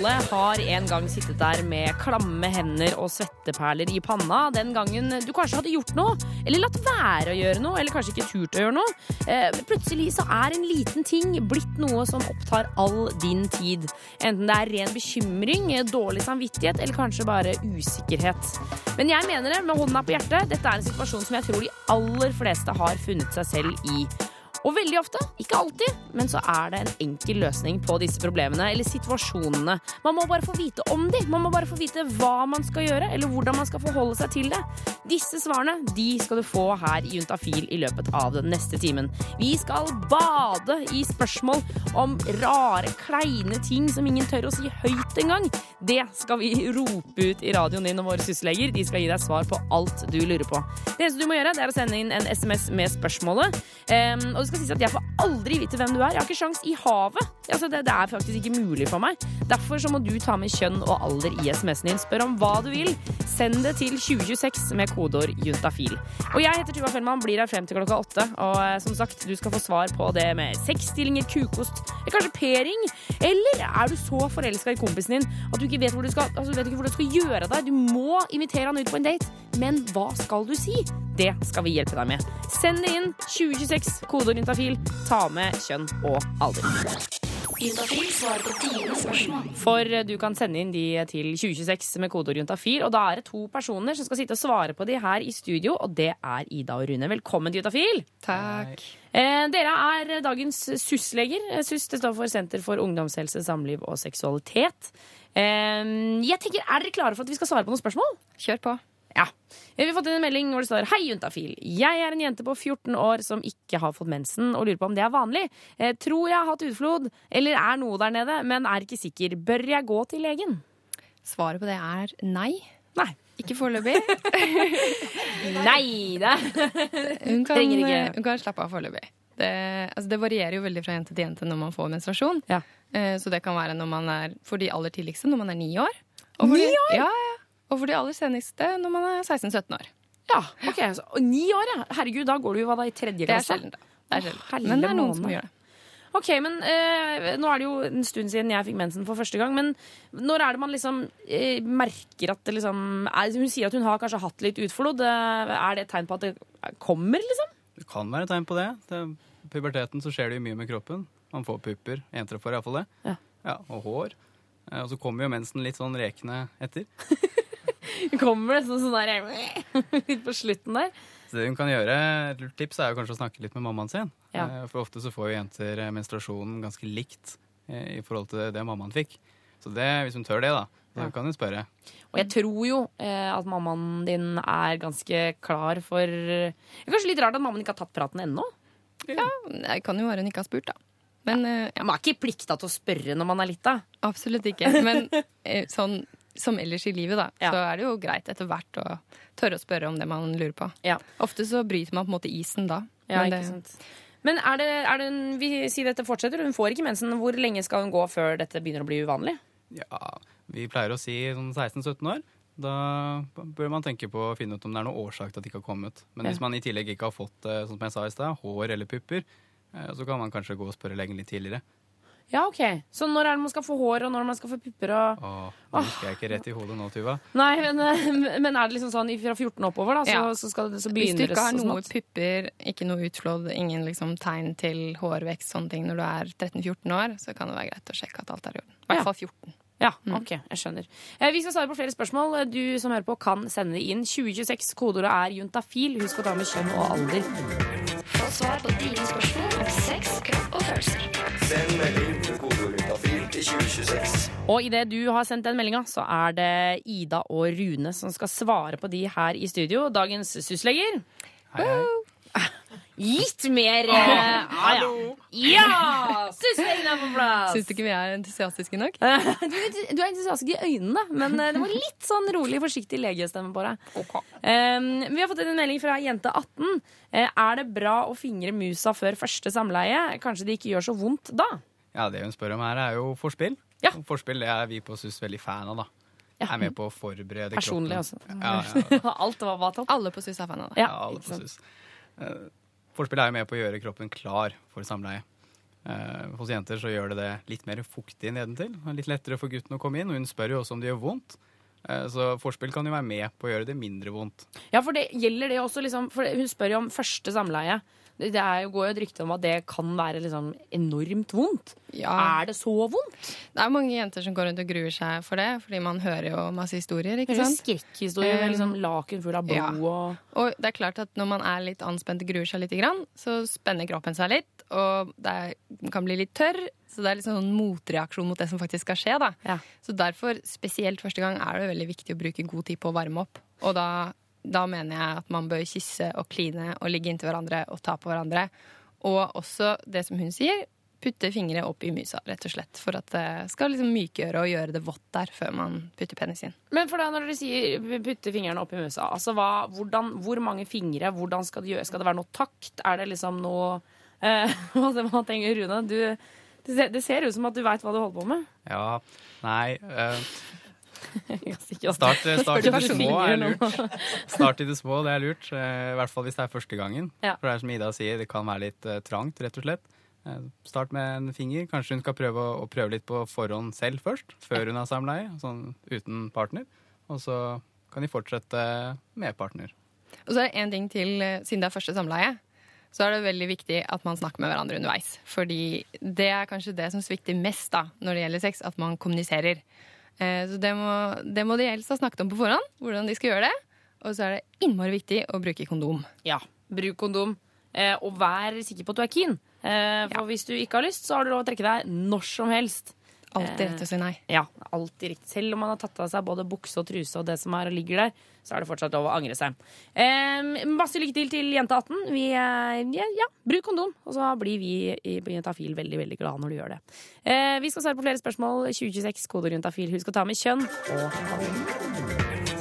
B: Alle har en gang sittet der med klamme hender og svetteperler i panna den gangen du kanskje hadde gjort noe, eller latt være å gjøre noe, eller kanskje ikke turt å gjøre noe. Eh, plutselig så er en liten ting blitt noe som opptar all din tid. Enten det er ren bekymring, dårlig samvittighet eller kanskje bare usikkerhet. Men jeg mener det med hånda på hjertet, dette er en situasjon som jeg tror de aller fleste har funnet seg selv i. Og veldig ofte, ikke alltid, men så er det en enkel løsning på disse problemene eller situasjonene. Man må bare få vite om de. Man må bare få vite hva man skal gjøre, eller hvordan man skal forholde seg til det. Disse svarene de skal du få her i Juntafil i løpet av den neste timen. Vi skal bade i spørsmål om rare, kleine ting som ingen tør å si høyt engang. Det skal vi rope ut i radioen din, og våre sysselleger de skal gi deg svar på alt du lurer på. Det eneste du må gjøre, det er å sende inn en SMS med spørsmålet. Um, og det skal sies at jeg får aldri vite hvem du er. Jeg har ikke sjans i havet. Altså, det, det er faktisk ikke mulig for meg. Derfor så må du ta med kjønn og alder i SMS-en din. Spør om hva du vil. Send det til 2026 med kodeord juntafil. Og jeg heter Tuva Fellmann, blir her frem til klokka åtte. Og eh, som sagt, du skal få svar på det med sexstillinger, kukost, kanskje p-ring. Eller er du så forelska i kompisen din at du ikke vet hvor du skal, altså, vet ikke hvor du skal gjøre av deg? Du må invitere han ut på en date. Men hva skal du si? Det skal vi hjelpe deg med. Send det inn 2026, kodeord juntafil. Ta med kjønn og alder. For eh, du kan sende inn de til 2026 med kodeord juntafil. Og da er det to personer som skal sitte og svare på de her i studio, og det er Ida og Rune. Velkommen til Juntafil.
L: Takk.
B: Eh, dere er dagens SUS-leger. Eh, SUS det står for Senter for ungdomshelse, samliv og seksualitet. Eh, jeg tenker, Er dere klare for at vi skal svare på noen spørsmål?
L: Kjør på.
B: Ja. Vi har fått inn en melding hvor det står Hei, juntafil. Jeg er en jente på 14 år som ikke har fått mensen og lurer på om det er vanlig. Eh, tror jeg har hatt utflod, eller er noe der nede, men er ikke sikker. Bør jeg gå til legen?
L: Svaret på det er nei.
B: Nei.
L: Ikke foreløpig.
B: Nei da!
L: Hun kan,
B: ikke.
L: hun kan slappe av foreløpig. Det, altså det varierer jo veldig fra jente til jente når man får menstruasjon.
B: Ja.
L: Eh, Så det kan være når man er, for de aller tidligste når man er ni år.
B: Ni
L: år? Ja, ja. Og for de aller seneste når man er 16-17 år.
B: Ja, ok. Så, og ni år, ja. Herregud, da går du jo hva da, i tredje
L: Det er
B: klasse?
L: sjelden, da. Det er sjelden.
B: Helle
L: Men det er noen som gjør det.
B: Ok, men eh, Nå er det jo en stund siden jeg fikk mensen for første gang. Men når er det man liksom eh, merker at det liksom er, Hun sier at hun har kanskje hatt litt utflod. Eh, er det et tegn på at det kommer, liksom?
M: Det kan være et tegn på det. det puberteten så skjer det jo mye med kroppen. Man får pupper. Jenter får iallfall det.
B: Ja.
M: og hår. Eh, Og så kommer jo mensen litt sånn rekende etter.
B: Kommer det sånn, sånn der litt på slutten der?
M: Så det hun kan gjøre, et tips er jo kanskje å snakke litt med mammaen sin.
B: Ja.
M: Eh, For ofte så får jo jenter eh, menstruasjonen ganske likt eh, i forhold til det mammaen fikk. Så det, hvis hun tør det, da, så
B: Ja.
M: kan hun spørre.
B: Og jeg tror jo eh, at mammaen din er ganske klar for Det er Kanskje litt rart at mammaen ikke har tatt praten ennå?
L: Ja, det kan jo være hun ikke har spurt, da. Men ja,
B: Man er ikke plikta til å spørre når man er lita.
L: absolutt ikke. Men sånn som ellers i livet, da,
B: Ja.
L: så er det jo greit etter hvert å tørre å spørre om det man lurer på.
B: Ja.
L: Ofte så bryter man på en måte isen da.
B: Ja,
L: Men
B: ikke sant. Men er det, er det en, vi sier dette fortsetter, hun får ikke mensen. Hvor lenge skal hun gå før dette begynner å bli uvanlig?
M: Ja, vi pleier å si sånn 16-17 år. Da bør man tenke på å finne ut om det er noe årsak til at det ikke har kommet. Men
B: Ja.
M: hvis man i tillegg ikke har fått eh, sånn som jeg sa i sted, hår eller pupper, eh, så kan man kanskje gå og spørre legen litt tidligere.
B: Ja, ok. Så når er det man skal få hår, og når man skal få pupper? Og...
M: Åh, nå husker jeg ikke rett i hodet nå, Tuva.
B: Nei, men, eh, men er det liksom sånn fra 14 oppover, da, så,
L: Ja.
B: så, skal, det- så
L: Hvis du ikke har
B: så
L: noe pupper, ikke noe utflådd, ingen liksom tegn til hårvekst, sånne ting når du er 13-14 år, så kan det være greit å sjekke at alt er i orden. I hvert fall 14.
B: Ja, ok, jeg skjønner. Eh, Vi skal svare på flere spørsmål. Du som hører på, kan sende det inn. 2026, kodeordet er juntafil. Husk å ta med kjønn og alder.
N: Få svar på dine spørsmål om sex, kropp og følelser.
O: Send melding
B: Og idet du har sendt den meldinga, så er det Ida og Rune som skal svare på de her i studio. Dagens SUS-leger.
M: Hei.
B: litt mer eh, ah, ja. ja! Syslegen er på plass!
L: Syns du ikke vi er entusiastiske nok?
B: Du, du er entusiastisk i øynene, men eh, det var litt sånn rolig, forsiktig legestemme på deg. Um, vi har fått inn en melding fra jente18. Eh, er det bra å fingre musa før første samleie? Kanskje det ikke gjør så vondt da?
M: Ja, Det hun spør om her, er jo forspill. Ja. Forspill det er vi på SUS veldig fan av, da. Er med på å forberede
B: Personlig
M: kroppen.
B: også.
M: Ja, ja.
B: Alt var bra.
L: Alle på SUS er fan av det.
M: Ja, alle på SUS. Eh, Forspill er jo med på å gjøre kroppen klar for samleie. Uh, hos jenter så gjør det det litt mer fuktig nedentil. Litt lettere for gutten å komme inn. Og hun spør jo også om det gjør vondt. Eh, så forspill kan jo være med på å gjøre det mindre vondt.
B: Ja, for det gjelder det også, liksom, for Hun spør jo om første samleie. Det er går jo et rykte om at det kan være liksom enormt vondt. Er det så vondt?
L: Det er mange jenter som går rundt og gruer seg for det, fordi man hører jo masse historier. ikke sant?
B: skrekkhistorier med
L: Eh,
B: liksom laken full av blod
L: ja.
B: og
L: Og det er klart at når man er litt anspent og gruer seg litt, grann, så spenner kroppen seg litt, og det kan bli litt tørr. Så det er liksom en motreaksjon mot det som faktisk skal skje. da. Så derfor, spesielt første gang, er det veldig viktig å bruke god tid på å varme opp. Og da, da mener jeg at man bør kysse og kline og ligge inntil hverandre og ta på hverandre. Og også det som hun sier, putte fingre opp i musa, rett og slett. For at det skal liksom mykgjøre og gjøre det vått der før man putter penis inn.
B: Men for da når dere sier putte fingrene opp i musa, altså hva, hvordan, hvor mange fingre? Hvordan skal det gjøres? Skal det være noe takt? Er det liksom noe eh, Hva tenker Rune? Du, det, ser, det ser ut som at du veit hva du holder på med.
M: Ja, nei eh,
B: Start,
M: Start, eh, i det små er lurt. Start i det små, det er lurt. eh, I hvert fall hvis det er første gangen. For det er som Ida sier, det kan være litt eh, trangt, rett og slett. Start med en finger. Kanskje hun skal prøve å, å prøve litt på forhånd selv først, før hun har samleie, sånn uten partner. Og så kan de fortsette med partner.
L: Og så er det en ting til, siden det er første samleie, så er det veldig viktig at man snakker med hverandre underveis. Fordi det er kanskje det som svikter mest da, når det gjelder sex, at man kommuniserer. Eh, Så det må, det må de helst ha snakket om på forhånd, hvordan de skal gjøre det. Og så er det innmari viktig å bruke kondom.
B: Ja, bruk kondom. Eh, og vær sikker på at du er keen. For for hvis du ikke har lyst, så har du lov å trekke deg når som helst.
L: Alltid rett å si nei.
B: Ja, alltid riktig. Selv om man har tatt av seg både bukse og truse og det som er og ligger der, så er det fortsatt lov å angre seg. Eh, masse lykke til til jente 18. Vi, eh, ja, ja, bruk kondom, og så blir vi i Juntafil veldig veldig glade når du gjør det. Eh, vi skal svare på flere spørsmål. 2026, koder Juntafil. Husk å ta med kjønn og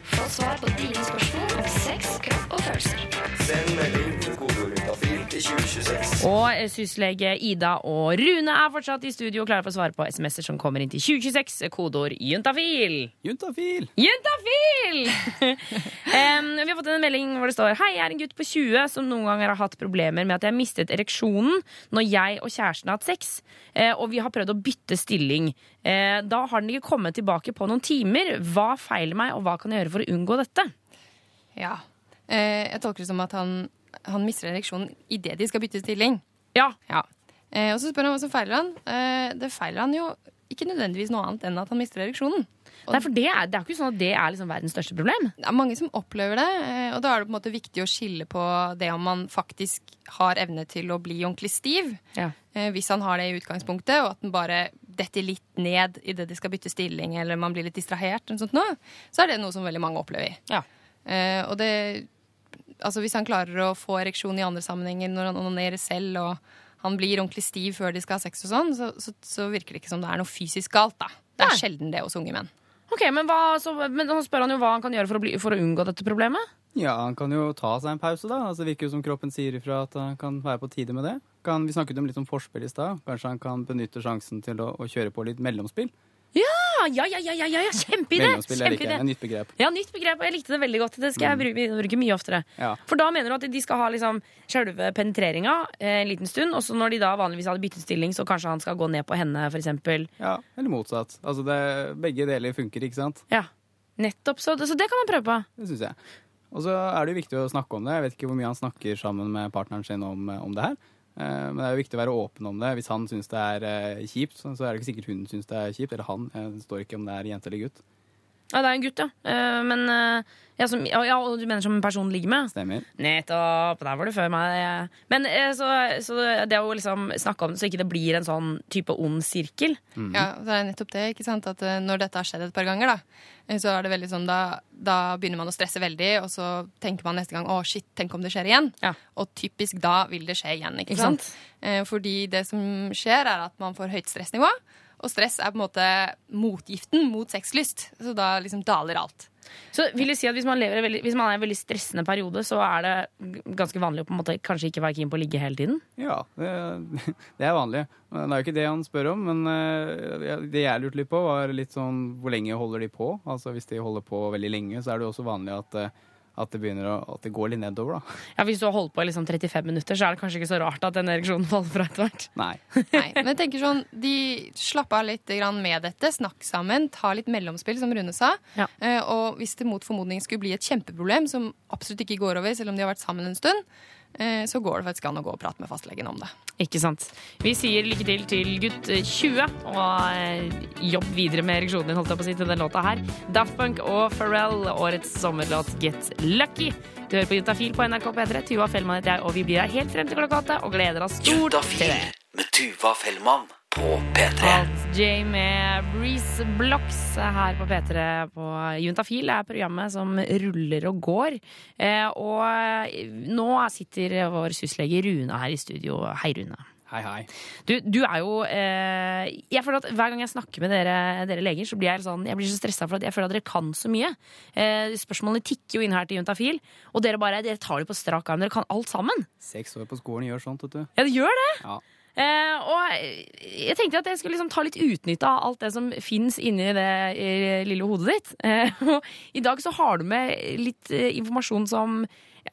N: Få svar på dine spørsmål om sex, kropp og følelser.
O: Send melding
B: Og syslege Ida og Rune er fortsatt i studio og klare for å svare på SMS-er som kommer inn til 2026. Kodeord juntafil.
M: Juntafil!
B: Juntafil! um, vi har fått en melding hvor det står Hei, jeg er en gutt på 20 som noen ganger har hatt problemer med at jeg mistet ereksjonen når jeg og kjæresten har hatt sex, eh, og vi har prøvd å bytte stilling. Eh, da har den ikke kommet tilbake på noen timer. Hva feiler meg, og hva kan jeg gjøre for å unngå dette?
L: Ja. Eh, jeg tolker det som at han, han mister ereksjonen idet de skal bytte stilling.
B: Ja.
L: Eh, og så spør han hva som feiler han. Eh, det feiler han jo ikke nødvendigvis noe annet enn at han mister ereksjonen.
B: Nei, for det er, det er ikke sånn at det er liksom verdens største problem.
L: Det er mange som opplever det, eh, og da er det på en måte viktig å skille på det om man faktisk har evne til å bli ordentlig stiv,
B: Ja.
L: eh, hvis han har det i utgangspunktet, og at den bare detter litt ned idet de skal bytte stilling, eller man blir litt distrahert, eller sånt noe, så er det noe som veldig mange opplever.
B: Ja.
L: Eh, og det Altså hvis han klarer å få ereksjon i andre sammenhenger når han onanerer selv, og han blir ordentlig stiv før de skal ha sex og sånn, så, så, så virker det ikke som det er noe fysisk galt, da. Det er sjelden det hos unge menn.
B: Ok, Men, hva, så, men spør han jo hva han kan gjøre for å, bli, for å unngå dette problemet.
M: Ja, han kan jo ta seg en pause, da. Altså, det virker jo som kroppen sier ifra at han kan være på tide med det. Kan, vi snakket jo litt om forspill i stad. Kanskje han kan benytte sjansen til å, å kjøre på litt mellomspill.
B: Ja, ja, ja, ja, ja, ja, kjempeidé! Kjempeidé.
M: nytt begrep.
B: Ja, nytt begrep, og jeg likte det veldig godt. Det skal jeg bruke, bruke mye oftere.
M: Ja.
B: For da mener du at de skal ha liksom selve penetreringa eh, en liten stund, og så når de da vanligvis hadde byttet stilling, så kanskje han skal gå ned på henne, for eksempel.
M: Ja, eller motsatt. Altså, det, begge deler funker, ikke sant?
B: Ja, nettopp. Så, så det kan han prøve på.
M: Det syns jeg. Og så er det jo viktig å snakke om det. Jeg vet ikke hvor mye han snakker sammen med partneren sin om, om det her. Eh, Men det er jo viktig å være åpen om det. Hvis han syns det er eh, kjipt, så er det ikke sikkert hun syns det er kjipt. Eller han. Det står ikke om det er jente eller gutt.
B: Ja, det er en gutt, ja. Eh, men eh, ja, som, ja, ja, og du mener som en person ligger med?
M: Stemmer.
B: Nettopp. Der var du før meg. Men eh, så, så det å liksom snakke om det så ikke det blir en sånn type ond sirkel.
L: Ja, det er nettopp det. ikke sant? At Når dette har skjedd et par ganger, da, så er det veldig sånn, da, da begynner man å stresse veldig, og så tenker man neste gang å shit, tenk om det skjer igjen. Og typisk da vil det skje igjen. ikke
B: Ikke sant?
L: sant? Eh, Fordi det som skjer, er at man får høyt stressnivå. Og stress er på en måte motgiften mot sexlyst. Så da liksom daler alt.
B: Så vil du si at hvis man, lever veldig, hvis man er i en veldig stressende periode, så er det ganske vanlig å på en måte kanskje ikke være keen på å ligge hele tiden?
M: Ja, det, det er vanlig. Det er jo ikke det han spør om, men eh, det jeg lurte litt på, var litt sånn hvor lenge holder de på? Altså Hvis de holder på veldig lenge, så er det jo også vanlig at, eh, at det begynner å, at det går litt nedover, da.
B: Ja, Hvis du har holdt på i liksom 35 minutter, så er det kanskje ikke så rart at den ereksjonen faller fra etter hvert.
M: Nei.
L: Nei, men jeg tenker sånn, de Slapp av litt med dette. Snakk sammen. Ta litt mellomspill, som Rune sa. Ja. og hvis det mot formodning skulle bli et kjempeproblem som absolutt ikke går over, selv om de har vært sammen en stund, eh, så går det faktisk an å gå og prate med fastlegen om det.
B: Ikke sant. Vi sier lykke til til gutt 20, og eh, jobb videre med ereksjonen din, holdt jeg på å si, til den låta her. Daft Punk og Pharrell, årets sommerlåt Get Lucky. Du hører på Juntafil på NRK P3. Tuva Fellmann heter jeg, og vi blir her helt frem til klokka åtte, og gleder oss stort til det.
A: Med Tuva Fellmann på P3.
B: J med Breeze Blocks her på P3 på Juntafil er programmet som ruller og går. Eh, og nå sitter vår syslege Rune her i studio. Hei, Rune.
M: Hei, hei.
B: Du, du er jo eh, Jeg føler at Hver gang jeg snakker med dere, dere leger, så blir jeg, sånn, jeg blir så stressa for at jeg føler at dere kan så mye. Eh, spørsmålene tikker jo inn her til Juntafil, og dere bare dere tar det på strak arm. Dere kan alt sammen.
M: Seks år på skolen gjør sånt, vet du.
B: Ja, det gjør det!
M: Ja.
B: Eh, og jeg tenkte at jeg skulle liksom ta litt utnytte av alt det som fins inni det lille hodet ditt. Eh, og I dag så har du med litt eh, informasjon som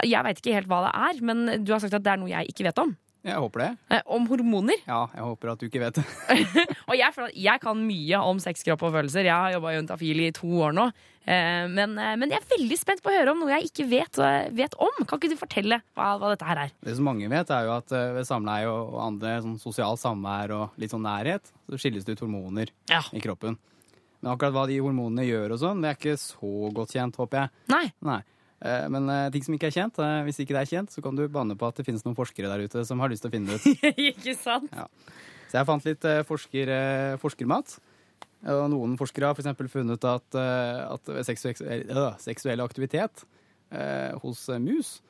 B: Jeg veit ikke helt hva det er, men du har sagt at det er noe jeg ikke vet om.
M: Jeg håper det.
B: Eh, om hormoner.
M: Ja, jeg håper at du ikke vet det.
B: Og jeg føler at jeg kan mye om sex, kropp og følelser. Jeg har jobba i Juntafil i to år nå. Eh, Men, eh, men jeg er veldig spent på å høre om noe jeg ikke vet, vet om. Kan ikke du fortelle hva, hva dette her er?
M: Det som mange vet, er jo at eh, ved samleie og andre sånn sosialt samvær og litt sånn nærhet, så skilles det ut hormoner i kroppen. Men akkurat hva de hormonene gjør og sånn, det er ikke så godt kjent, håper jeg.
B: Nei.
M: Nei. Eh, Men eh, ting som ikke er kjent, eh, hvis ikke det er kjent, så kan du banne på at det finnes noen forskere der ute som har lyst til å finne det ut.
B: ikke sant?
M: Så jeg fant litt forsker, forskermat. Og noen forskere har f.eks. funnet at, eh, at ved seksuell, øh, seksuell aktivitet øh, hos mus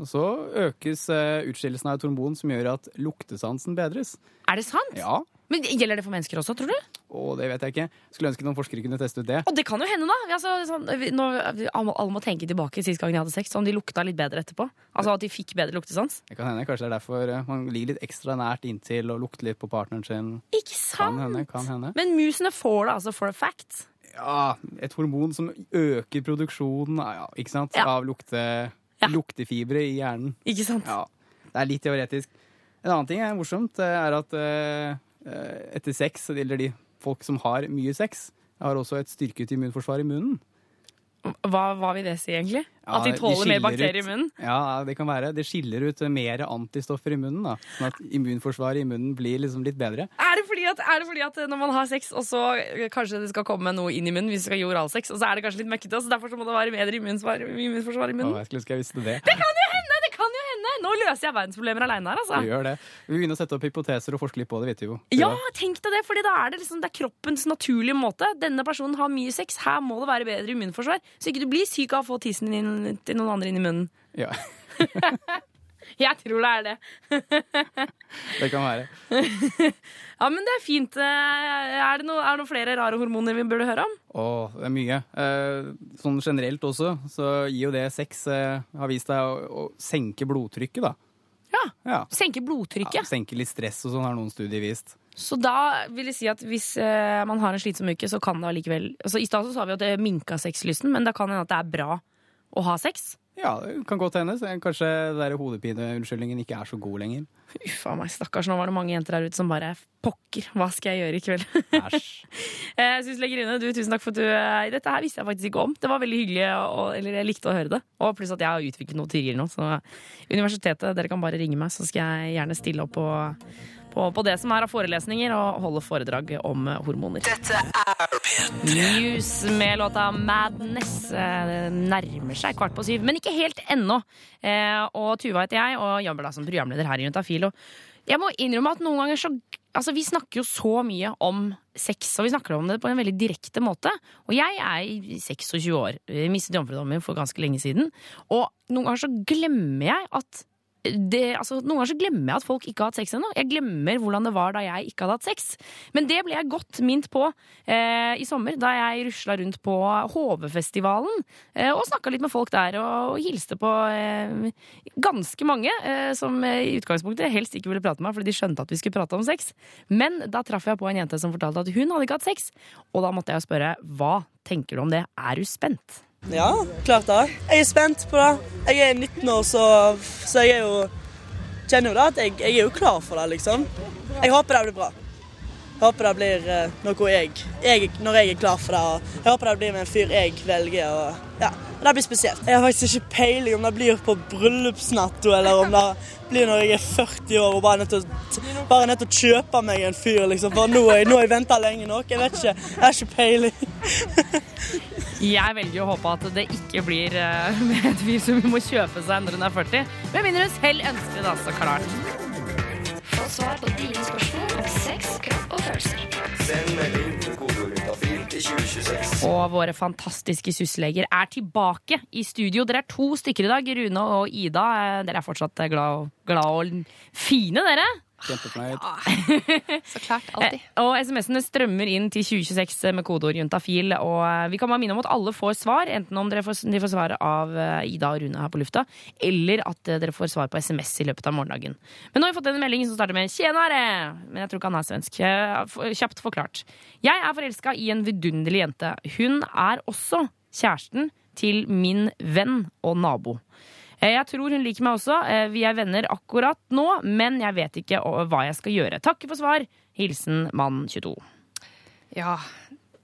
M: og så økes utskillelsen av et hormon som gjør at luktesansen bedres.
B: Er det sant?
M: Ja.
B: Men Gjelder det for mennesker også, tror du?
M: Å, det vet jeg ikke. Skulle ønske noen forskere kunne teste ut det.
B: Og det kan jo hende, da. Altså, sånn, nå, alle må tenke tilbake sist gang de hadde sex, om de lukta litt bedre etterpå. Altså at de fikk bedre luktesans.
M: Det kan hende, Kanskje det er derfor eh, man ligger litt ekstra nært inntil og lukter litt på partneren sin.
B: Ikke sant?
M: Kan hende, kan hende.
B: Men musene får det altså for a fact.
M: Ja, et hormon som øker produksjonen ja, ikke sant?
B: Ja.
M: av lukte, luktefibre i hjernen.
B: Ikke sant?
M: Ja, Det er litt teoretisk. En annen ting er morsomt, eh, er at eh, etter sex, eller de folk som har mye sex, har også et styrket immunforsvar i munnen.
B: Hva, hva vil det si, egentlig?
M: Ja,
B: at de tåler mer
M: bakterier
B: bakterier i munnen?
M: Ja, det kan være. Det skiller ut mer antistoffer i munnen. da. Sånn at immunforsvaret i munnen blir liksom litt bedre.
B: Er det, fordi at, er det fordi at når man har sex, og så eh, kanskje det skal komme noe inn i munnen hvis du skal gi oralsex, og så er det kanskje litt møkkete, så derfor så må det være bedre immunforsvar, immunforsvar i
M: Å,
B: munnen?
M: jeg skulle ønske jeg visste det.
B: Det kan jo hende! det kan jo hende Nå løser jeg verdensproblemer aleine her, altså.
M: Vi gjør det. Vi begynner å sette opp hypoteser og forske litt på det, vet vi jo.
B: Ja, tenk deg det, for da er det liksom det er kroppens naturlige måte. Denne personen har mye sex, her må det være bedre immunforsvar. Så ikke du blir syk av å få tissen din til noen andre inn i munnen.
M: Ja,
B: Jeg tror det er det.
M: det kan være.
B: Ja, men det er fint. Eh, Er det, noe, er det noen flere rare hormoner vi burde høre om?
M: Å, det er mye. Eh, sånn generelt også, så gir jo det sex eh, har vist deg å, å senke blodtrykket, da.
B: Ja. Senke blodtrykket.
M: Ja, senke litt stress og sånn, har noen studier vist.
B: Så da vil jeg si at hvis eh, man har en slitsom uke, så kan det allikevel altså, I stad så sa vi at det minka sexlysten, men da kan det hende at det er bra å ha sex.
M: Ja, det kan godt hende. Kanskje den hodepineunnskyldningen ikke er så god lenger.
B: Uff a meg, stakkars. Nå var det mange jenter der ute som bare Pokker, hva skal jeg gjøre i kveld?
M: Æsj.
B: Jeg synes, Legerine, du, tusen takk for at du eh, Dette her visste jeg faktisk ikke om. Det var veldig hyggelig, og, eller jeg likte å høre det. Og pluss at jeg har utviklet noe tidligere nå. Så universitetet, dere kan bare ringe meg, så skal jeg gjerne stille opp på, på, på det som er av forelesninger, og holde foredrag om eh, hormoner. Dette er Muse med låta Madness. Eh, Det nærmer seg kvart på syv, men ikke helt ennå. Eh, Og Tuva heter jeg, og jobber da som programleder her i Juntafil. Og jeg må innrømme at noen ganger så Altså, vi snakker jo så mye om sex, og vi snakker om det på en veldig direkte måte. Og jeg er i 26 år. Mistet jomfrudommen for ganske lenge siden. Og noen ganger så glemmer jeg at det, altså, noen ganger så glemmer jeg at folk ikke har hatt sex ennå. Jeg glemmer hvordan det var da jeg ikke hadde hatt sex. Men det ble jeg godt minnet på eh, i sommer, da jeg rusla rundt på Hovefestivalen eh, og snakka litt med folk der og, og hilste på eh, ganske mange eh, som i utgangspunktet helst ikke ville prate med meg fordi de skjønte at vi skulle prate om sex. Men da traff jeg på en jente som fortalte at hun hadde ikke hatt sex, og da måtte jeg spørre hva tenker du om det, er du spent?
P: Ja, klart det. Jeg er spent på det. Jeg er 19 år, så, så jeg er jo Kjenner jo da at jeg, jeg er jo klar for det, liksom. Jeg håper det blir bra. Jeg håper det blir eh, noe jeg, jeg Når jeg er klar for det. Og jeg håper det blir med en fyr jeg velger. Og, ja, Det blir spesielt. Jeg har faktisk ikke peiling om det blir på bryllupsnatta, eller om det blir når jeg er 40 år og bare er nødt til å, bare er nødt til å kjøpe meg en fyr, liksom. For nå har jeg, jeg venta lenge nok. Jeg vet ikke. Jeg har ikke peiling.
B: Jeg velger å håpe at det ikke blir eh, med et fyr som må kjøpe seg når hun er 40. Med mindre hun selv ønsker det, da, så klart.
N: Svar på dine spørsmål om sex, kropp og følelser.
O: Send melding til kodeordet til 2026.
B: Og våre fantastiske sysseleger er tilbake i studio. Dere er to stykker i dag, Rune og Ida. Eh, Dere er fortsatt glad og, glad og fine, dere.
M: Kjempefornøyd.
L: Så klart. Alltid.
B: Eh, Og SMS-ene strømmer inn til 2026 med kodeord juntafil. Og eh, vi kan bare minne om at alle får svar, enten om dere får, de får svar av eh, Ida og Rune her på lufta, eller at eh, dere får svar på SMS i løpet av morgendagen. Men nå har vi fått en melding som starter med 'tjenere', men jeg tror ikke han er svensk. Eh, Kjapt forklart. Jeg er forelska i en vidunderlig jente. Hun er også kjæresten til min venn og nabo. Eh, Jeg tror hun liker meg også. Eh, Vi er venner akkurat nå, men jeg vet ikke hva jeg skal gjøre. Takker for svar. Hilsen mann 22.
L: Ja,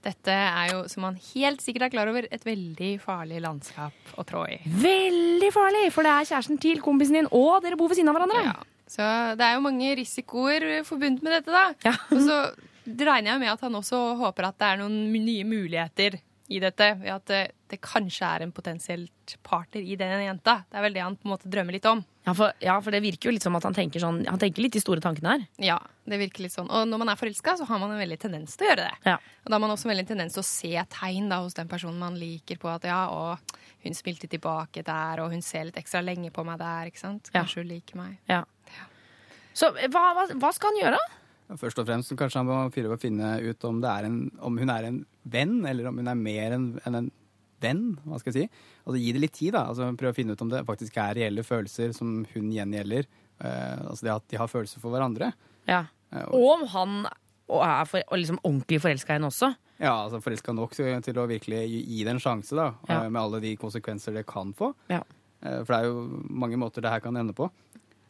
L: dette er jo, som man helt sikkert er klar over, et veldig farlig landskap å trå i.
B: Veldig farlig, for det er kjæresten til kompisen din, og dere bor ved siden av hverandre.
L: Så det er jo mange risikoer forbundet med dette, da. Og så regner jeg med at han også håper at det er noen nye muligheter i dette. Ved at det, det kanskje er en potensielt partner i den jenta. Det er vel det han på en måte drømmer litt om.
B: Ja for, ja, for det virker jo litt som at han tenker sånn Han tenker litt de store tankene her.
L: Ja, det virker litt sånn. Og når man er forelska, så har man en veldig tendens til å gjøre det.
B: Ja.
L: Og da har man også en veldig tendens til å se tegn da, hos den personen man liker på at ja, og hun spilte tilbake der, og hun ser litt ekstra lenge på meg der, ikke sant.
B: Ja.
L: Kanskje hun liker meg.
B: Ja. Så eh, hva, hva, hva skal han gjøre?
M: Først og fremst kanskje han må fyre opp å finne ut om, det er en, om hun er en venn, eller om hun er mer enn en, en venn. hva skal jeg si. Altså Gi det litt tid. da, altså Prøve å finne ut om det faktisk er reelle følelser som hun gjengjelder. Eh, altså det at de har følelser for hverandre.
B: Ja. Og om han og er for, og liksom ordentlig forelska i henne også.
M: Ja, altså Forelska nok til, til å virkelig gi, gi det en sjanse, da,
B: Ja.
M: eh, med alle de konsekvenser det kan få.
B: Ja.
M: Eh, For det er jo mange måter det her kan ende på.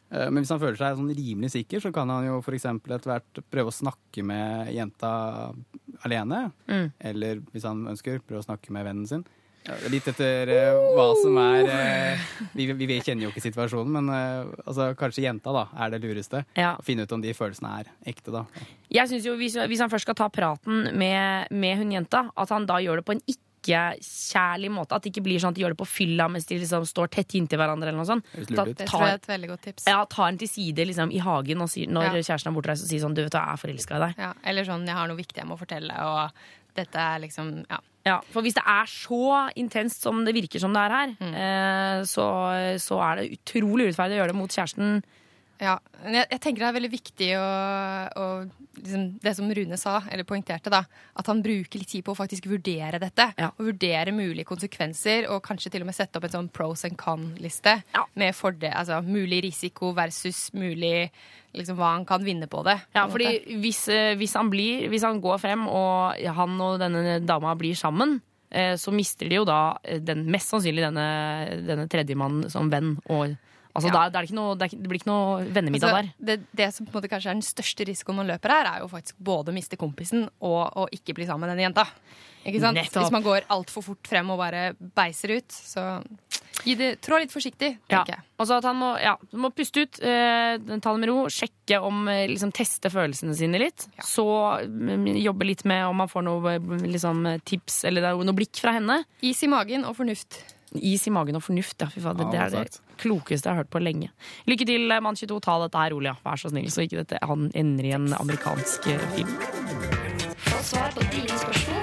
M: Eh, Men hvis han føler seg sånn rimelig sikker, så kan han jo f.eks. etter hvert prøve å snakke med jenta alene.
B: Mm.
M: Eller hvis han ønsker, prøve å snakke med vennen sin. Litt etter uh, hva som er uh, vi, vi, kjenner jo ikke situasjonen, men uh, altså, kanskje jenta da er det lureste.
B: Ja.
M: Å finne ut om de følelsene er ekte, da.
B: Jeg synes jo hvis, hvis han først skal ta praten med, med hun jenta, at han da gjør det på en ikke-kjærlig måte. At det ikke blir sånn at de gjør det på fylla mens de liksom står tett inntil hverandre. eller noe sånt.
M: Høres
B: Ta-
L: Det tror jeg er et veldig godt tips.
B: Ja, Ta en til side liksom, i hagen og sier, når
L: Ja.
B: kjæresten er bortreist og sier sånn Du vet du, jeg er forelska i deg.
L: Ja, eller sånn 'jeg har noe viktig jeg må fortelle', og dette er liksom Ja.
B: Ja, For hvis det er så intenst som det virker som det er her,
L: Mm.
B: eh, så, så er det utrolig urettferdig å gjøre det mot kjæresten.
L: Ja, men jeg, jeg tenker det er veldig viktig å, å liksom, Det som Rune sa, eller poengterte, da. At han bruker litt tid på å faktisk vurdere dette. Og vurdere mulige konsekvenser, og kanskje til og med sette opp en sånn pros and con-liste. Med fordel, altså mulig risiko versus mulig liksom, hva han kan vinne på det.
B: Ja,
L: på en
B: fordi hvis, eh, hvis, han blir, hvis han går frem, og han og denne dama blir sammen, eh, så mister de jo da eh, den, mest sannsynlig denne, denne tredjemannen som venn. Og, altså,
L: Ja.
B: er ikke noe, det, er, det blir ikke noe vennemiddag
L: Altså,
B: der.
L: det, det som kanskje er den største risikoen man løper her, er jo faktisk både å miste kompisen og å ikke bli sammen med denne jenta. Hvis man går altfor fort frem og bare beiser ut, så det, trå litt forsiktig,
B: Ja. Altså at han må, ja, må puste ut, eh, ta det med ro, sjekke om eh, liksom Teste følelsene sine litt. Så mm, jobbe litt med om man får noe eh, liksom, tips eller er noe blikk fra henne.
L: Is i magen og fornuft.
B: Is i magen og fornuft, ja. Fy faen, det,
M: Ja,
B: det er
M: godt
B: det klokeste jeg har hørt på lenge. Lykke til, eh, mann 22. Ta dette her rolig, ja. Vær så snill, så ikke dette han ender i en amerikansk eh, film.
N: Få svar på dine spørsmål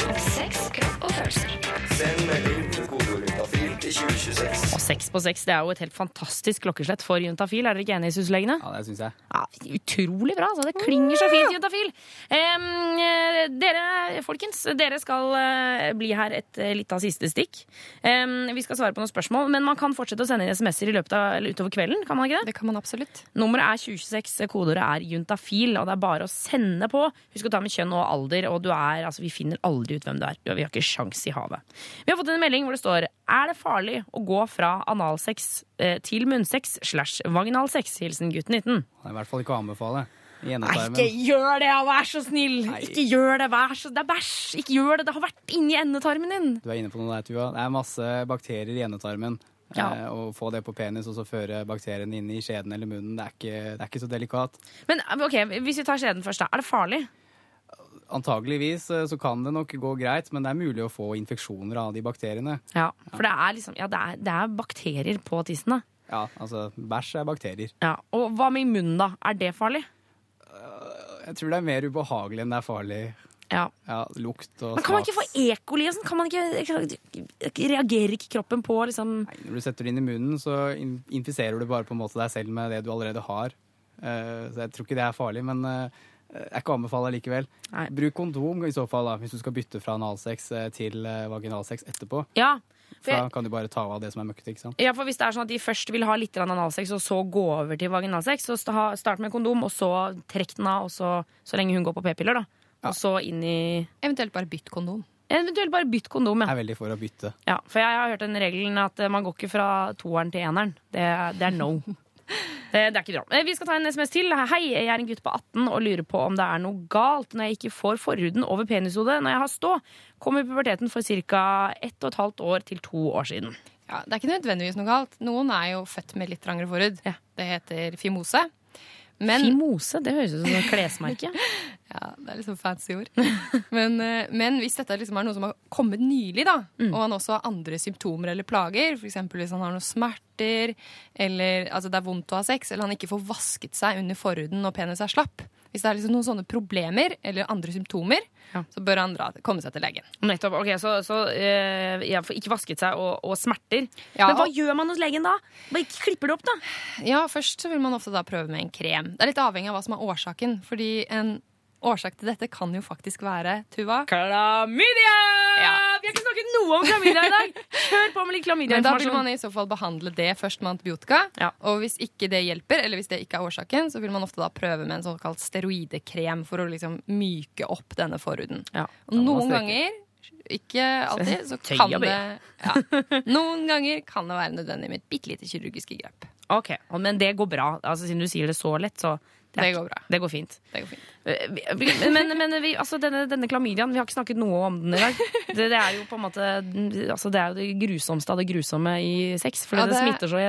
N: Og
B: seks på seks, det er jo et helt fantastisk klokkeslett for juntafil. Er dere ikke enige, synslegene?
M: Ja, det syns jeg.
B: Ja, utrolig bra. Altså. Det klinger så fint, Juntafil. Eh, dere, folkens, dere skal eh, bli her et eh, litt av siste stikk. Um, vi skal svare på noen spørsmål, men man kan fortsette å sende inn SMS-er i løpet av, eller utover kvelden. Kan man ikke det?
L: Det kan man absolutt.
B: Nummeret er 2026, kodeordet er juntafil, og det er bare å sende på. Husk å ta med kjønn og alder, og du er, altså, vi finner aldri ut hvem du er. Vi har ikke sjans i havet. Vi har fått en melding hvor det står Er det farlig å gå fra analsex eh, til munnsex slash vaginalsex? Hilsen gutt 19.
M: Det er i hvert fall ikke å anbefale.
B: Nei, ikke gjør det, vær så snill! Ikke gjør det, vær så Det er bæsj! Ikke gjør det! Det har vært inni endetarmen din!
M: Du er inne på noe der, Tuva. Det er masse bakterier i endetarmen.
B: Ja.
M: Eh, Å få det på penis og så føre bakteriene inn i skjeden eller munnen, det er ikke, det er ikke så delikat.
B: Men ok, hvis vi tar skjeden først, da. Er det farlig?
M: Antageligvis eh, så kan det nok gå greit, men det er mulig å få infeksjoner av de bakteriene.
B: Ja, for det er liksom Ja, det er, det er bakterier på tissen, da.
M: Ja, altså bæsj er bakterier.
B: Ja. Og hva med i munnen, da? Er det farlig?
M: Jeg tror det er mer ubehagelig enn det er farlig.
B: Ja.
M: lukt og
B: Men kan man ikke få E. coli sånn? Kan man ikke Reagerer ikke kroppen på liksom
M: Når du setter det inn i munnen, så infiserer du bare på en måte deg selv med det du allerede har. Eh, Så jeg tror ikke det er farlig, men jeg er ikke å anbefale likevel. Bruk kondom i så fall, da, hvis du skal bytte fra analsex eh, til eh, vaginalsex etterpå.
B: Ja.
M: For da kan du bare ta av det som er møkkete. ikke sant?
B: Ja, for Hvis det er sånn at de først vil ha litt analsex, og så gå over til vaginalsex, så sta- start med kondom, og så trekk den av, og så, så lenge hun går på p-piller, da. Og så inn i
L: Eventuelt bare bytt kondom.
B: Eventuelt bare bytt kondom, ja.
M: Jeg er veldig for å bytte.
B: ja. For jeg har hørt den regelen at eh, man går ikke fra toeren til eneren. Det, det er no. Det, det er ikke bra. Eh, Vi skal ta en SMS til. Hei, jeg er en gutt på 18 og lurer på om det er noe galt når jeg ikke får forhuden over penishodet når jeg har stå. Kom i puberteten for ca. ett og et halt år til to år siden.
L: Ja, det er ikke nødvendigvis noe galt. Noen er jo født med litt trangere forhud. Det heter fimose. Men,
B: Fimose? Det høres ut som et klesmerke.
L: ja, det er liksom fancy ord. men, eh, men hvis dette liksom er noe som har kommet nylig, da, og han også har andre symptomer eller plager, f.eks. hvis han har noen smerter, eller altså det er vondt å ha sex, eller han ikke får vasket seg under forhuden når penis er slapp Hvis det er liksom noen sånne problemer eller andre symptomer, så bør han dra, komme seg til legen.
B: Nettopp. ok, Så, så eh, ja, ikke vasket seg og, og smerter.
L: Ja,
B: Men hva
L: og-
B: gjør man hos legen da? Bare klipper det opp, da?
L: Ja, først så vil man ofte da prøve med en krem. Det er litt avhengig av hva som er årsaken. Fordi en årsak til dette kan jo faktisk være, Tuva
B: Klamydia! Vi har ikke snakket noe om klamydia i dag! Kjør på med litt
L: Men da vil man i så fall behandle det først med antibiotika. Og hvis ikke det hjelper, eller hvis det ikke er årsaken, så vil man ofte da prøve med en såkalt steroidekrem for å liksom myke opp denne forhuden. Og noen ganger, ikke alltid, så kan det ja. Noen ganger kan det være nødvendig med et bitte lite kirurgisk grep.
B: Ok, Men det går bra. Altså, siden du sier det så lett, så
L: Det går bra.
B: Det går fint.
L: Det går fint.
B: Men, men vi, altså, denne, denne klamydiaen, vi har ikke snakket noe om den i dag. Det, det er jo på en måte altså, Det er jo det grusomste av det grusomme i sex. For
L: Ja,
B: det,
L: det-
B: smitter så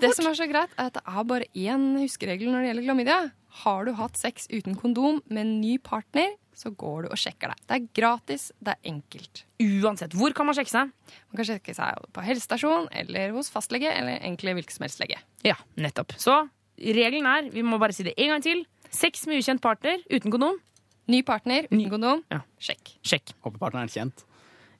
L: Det
B: fort.
L: som er så greit, er at det er bare én huskeregel når det gjelder klamydia. Har du hatt sex uten kondom med en ny partner, så går du og sjekker deg. Det er gratis, det er enkelt.
B: Uansett. Hvor kan man sjekke seg?
L: Man kan sjekke seg på helsestasjon eller hos fastlege eller egentlig hvilken som helst lege.
B: Ja, nettopp. Så regelen er, vi må bare si det en gang til, sex med ukjent partner uten kondom.
L: Ny partner uten kondom, sjekk.
B: Sjekk.
M: Håper partneren er kjent.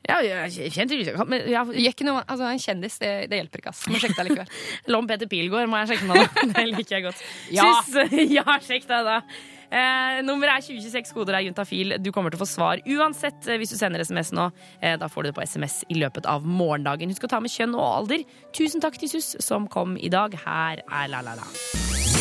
B: Ja, kjent men
L: ikke noe, altså En kjendis, det, det hjelper ikke. ass. Må sjekke deg likevel.
B: Lom Peter Pilgaard må jeg sjekke med. da. Det liker jeg godt.
L: Ja.
B: Syns, ja, sjekk deg da. Eh, nummeret er 2026, koder er juntafil. Du kommer til å få svar uansett eh, hvis du sender SMS nå. Eh, da får du det på SMS i løpet av morgendagen. Husk å ta med kjønn og alder. Tusen takk til SUS som kom i dag. Her er La La La.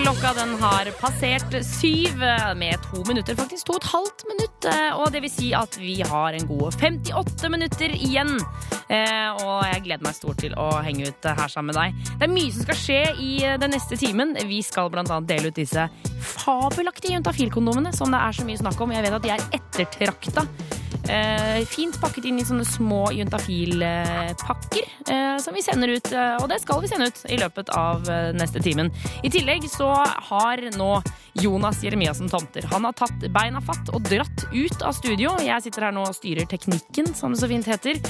B: Klokka den har passert syv med to minutter, faktisk. To og et halvt minutt. Og det vil si at vi har en god 58 minutter igjen. Eh, Og jeg gleder meg stort til å henge ut her sammen med deg. Det er mye som skal skje i den neste timen. Vi skal annet dele ut disse fabelaktige juntafilkondomene som det er så mye snakk om. Jeg vet at de er ettertrakta. Eh, fint pakket inn i sånne små juntafilpakker eh, som vi sender ut. eh, og det skal vi sende ut i løpet av eh, neste timen. I tillegg så har nå Jonas Jeremiassen Tomter Han har tatt beina fatt og dratt ut av studio. Jeg sitter her nå og styrer teknikken, som det så fint heter.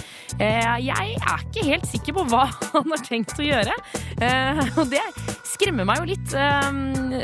B: Eh, jeg er ikke helt sikker på hva han har tenkt å gjøre. Eh, og det skremmer meg jo litt,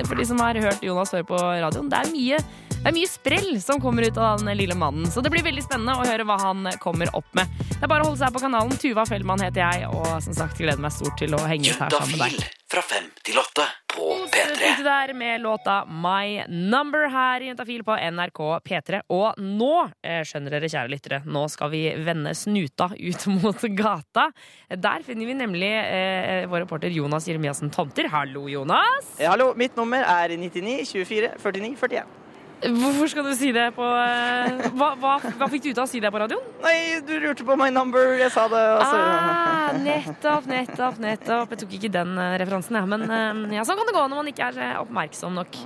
B: for de som har hørt Jonas høre på radioen. Det er mye det er mye sprell som kommer ut av den lille mannen, så det blir veldig spennende å høre hva han kommer opp med. Det er bare å holde seg på kanalen. Tuva Fellmann heter jeg, og som sagt gleder meg stort til å henge ut her sammen med deg.
A: Fra fem til åtte på P3.
B: Ute der med låta My Number her i Jentafil på NRK P3. Og nå, eh, skjønner dere kjære lyttere, nå skal vi vende snuta ut mot gata. Der finner vi nemlig eh, vår reporter Jonas Jeremiassen Tomter. Hallo, Jonas!
G: Hallo, mitt nummer er 99 24 49 41.
B: Hvorfor skal du si det på eh, hva, hva, hva fikk du ut av å si det på radioen?
G: Nei, du lurte på my number, jeg sa det. og så-
B: Ah, nettopp, nettopp, nettopp. Jeg tok ikke den eh, referansen, jeg. Men eh, ja, sånn kan det gå når man ikke er oppmerksom nok.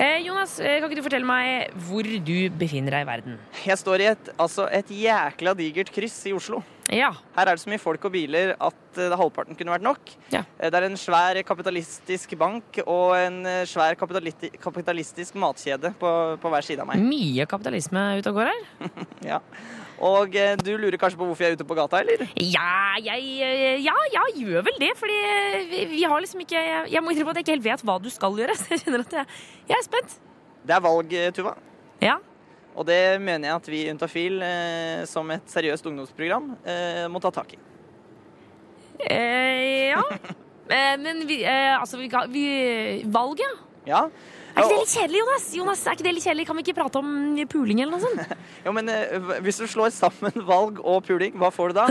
B: Eh, Jonas, kan ikke du fortelle meg hvor du befinner deg i verden?
G: Jeg står i et, altså et jækla digert kryss i Oslo.
B: Ja.
G: Her er det så mye folk og biler at eh, halvparten kunne vært nok.
B: Ja.
G: Eh, Det er en svær kapitalistisk bank og en eh, svær kapitalisti kapitalistisk matkjede på, på hver side av meg.
B: Mye kapitalisme ute og går her.
G: Ja. Og du lurer kanskje på hvorfor jeg er ute på gata, eller?
B: Ja, jeg Ja, ja, gjør vel det. Fordi vi, vi har liksom ikke Jeg, jeg må innrømme at jeg ikke helt vet hva du skal gjøre. Så jeg kjenner at jeg, jeg er spent.
G: Det er valg, Tuva.
B: Ja.
G: Og det mener jeg at vi i Untafil, eh, som et seriøst ungdomsprogram, eh, må ta tak i.
B: Eh, ja. Eh, men vi, eh, altså, vi, vi Valget,
G: Ja.
B: Er ikke det litt kjedelig, Jonas? Jonas, er ikke det litt kjedelig? Kan vi ikke prate om puling eller noe sånt?
G: Jo, men eh, Hvis du slår sammen valg og puling, hva får du da?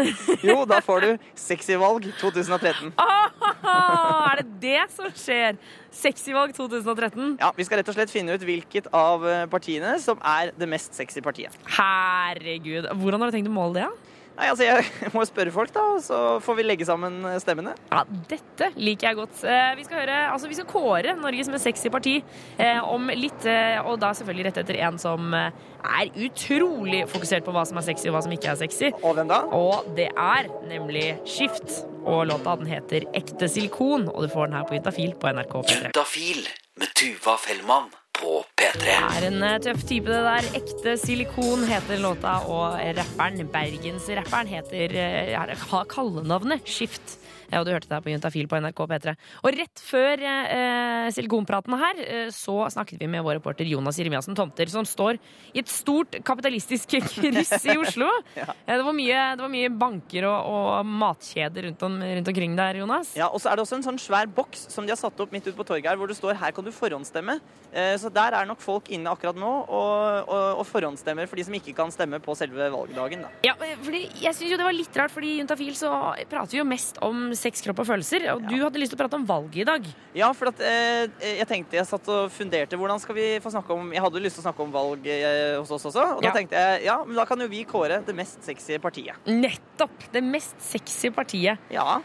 G: Jo, da får du Sexyvalg 2013.
B: Oh, er det det som skjer? Sexyvalg 2013?
G: Ja, Vi skal rett og slett finne ut hvilket av eh, partiene som er det mest sexy partiet.
B: Herregud. Hvordan har du tenkt å måle det? da?
G: Nei, altså, Jeg må jo spørre folk, da, så får vi legge sammen eh, stemmene.
B: Ja, Dette liker jeg godt. Eh, Vi skal, høre, altså, vi skal kåre Norge som et sexy parti eh, om litt, og da selvfølgelig rett etter en som er utrolig fokusert på hva som er sexy og hva som ikke er sexy.
G: Og hvem da?
B: Og det er nemlig Skift. Og låta den heter Ekte silikon, og du får den her på Juntafil på NRK P3.
A: Juntafil med Tuva Fellmann på P3.
B: Det er en eh, tøff type, det der. Ekte silikon heter låta, og rapperen, bergensrapperen, heter eh, har har kallenavnet Skift. Ja, og du hørte det her på Juntafil på NRK P3. Og rett før eh, silikonpraten her, eh, så snakket vi med vår reporter Jonas Jeremiassen Tomter, som står i et stort kapitalistisk kryss i Oslo.
G: Ja.
B: Eh, det, var mye, det var mye banker og, og matkjeder rundt, om, rundt omkring der, Jonas.
G: Ja, Og så er det også en sånn svær boks som de har satt opp midt ute på torget her, hvor det står 'her kan du forhåndsstemme'. Eh, Så der er nok folk inne akkurat nå og, og, og forhåndsstemmer for de som ikke kan stemme på selve valgdagen. da.
B: Ja, eh, fordi jeg synes jo det var litt rart, fordi i Juntafil så prater vi jo mest om sex, kropp og følelser. Og du hadde lyst til å prate om valget i dag.
G: Ja, for at, eh, jeg tenkte jeg satt og funderte hvordan skal vi få snakke om Jeg hadde lyst til å snakke om valg eh, hos oss også, og da tenkte jeg ja, men da kan jo vi kåre det mest sexy partiet.
B: Nettopp! Det mest sexy partiet.
G: Ja.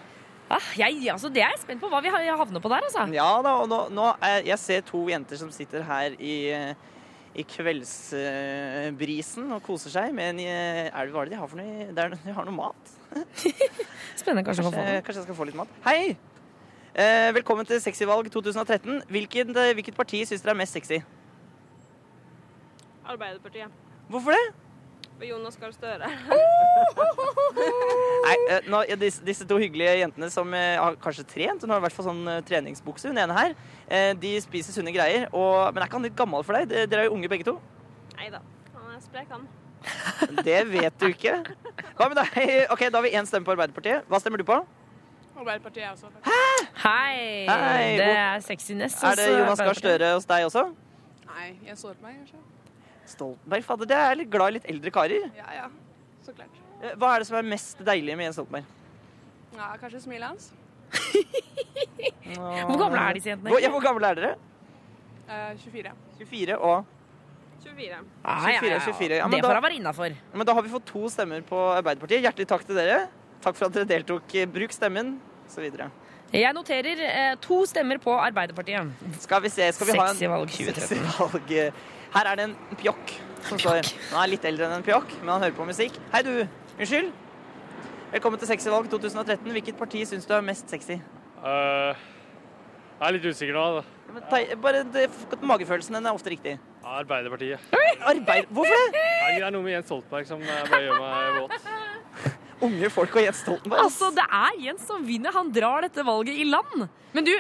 B: Ah, jeg, altså, det er jeg spent på hva vi har- havner på der, altså.
G: Ja da, og nå, nå er, jeg ser to jenter som sitter her i, i kveldsbrisen og koser seg med en eh, Hva er det de har for noe? De har noe mat.
B: Spennende, kanskje,
G: Kanskje, kanskje jeg skal få litt mat. Hei! Eh, velkommen til Sexyvalg 2013. Hvilket, eh, hvilket parti syns dere er mest sexy?
Q: Arbeiderpartiet.
G: Hvorfor det?
Q: For Jonas Gahr Støre.
G: Nei, eh, nå, ja, disse, disse to hyggelige jentene som eh, har kanskje trent, hun har i hvert fall sånn treningsbukse, hun ene her, eh, de spiser sunne greier. Og, men er ikke han litt gammel for deg? Dere er jo unge begge to.
Q: Nei da, han er sprek, han.
G: Det vet du ikke. Hva med deg? Ok, Da har vi én stemme på Arbeiderpartiet. Hva stemmer du på?
Q: Arbeiderpartiet også. også.
B: Hei!
G: Hei,
B: Det er sexiness.
G: Er det Jonas Gahr Støre hos deg også?
Q: Nei, jeg står på meg, kanskje.
G: Stoltenberg, fader, det er litt glad i litt eldre karer.
Q: Ja, ja. Så klart.
G: Eh, Hva er det som er mest deilig med Jens Stoltenberg?
Q: Ja, kanskje smilet hans.
B: Hvor gamle er disse jentene?
G: Hvor, ja, hvor gamle er dere?
Q: Uh, 24.
G: 24 og
Q: 24.
B: Ah, ja, ja,
G: 24,
B: ja.
G: 24. Ja,
B: det får
G: da-
B: han være innafor.
G: Men da har vi fått to stemmer på Arbeiderpartiet. Hjertelig takk til dere. Takk for at dere deltok. Bruk stemmen, osv.
B: Jeg noterer eh, to stemmer på Arbeiderpartiet.
G: Skal vi se, skal vi ha en
B: Sexy valg 2013.
G: Sexy valg. Her er det en pjokk som står. Han er litt eldre enn en pjokk, men han hører på musikk. Hei, du. Unnskyld. Velkommen til Sexy valg 2013. Hvilket parti syns du er mest sexy?
R: Eh, jeg er litt usikker nå. da.
G: Men ta- Bare det, Magefølelsen den er ofte riktig.
R: Ja, Arbeiderpartiet.
G: Arbeid... Hvorfor det?
R: Nei, Det er noe med Jens Stoltenberg som eh, bare gjør meg våt.
G: Unge folk og Jens Stoltenberg.
B: Altså, Det er Jens som vinner. Han drar dette valget i land. Men du,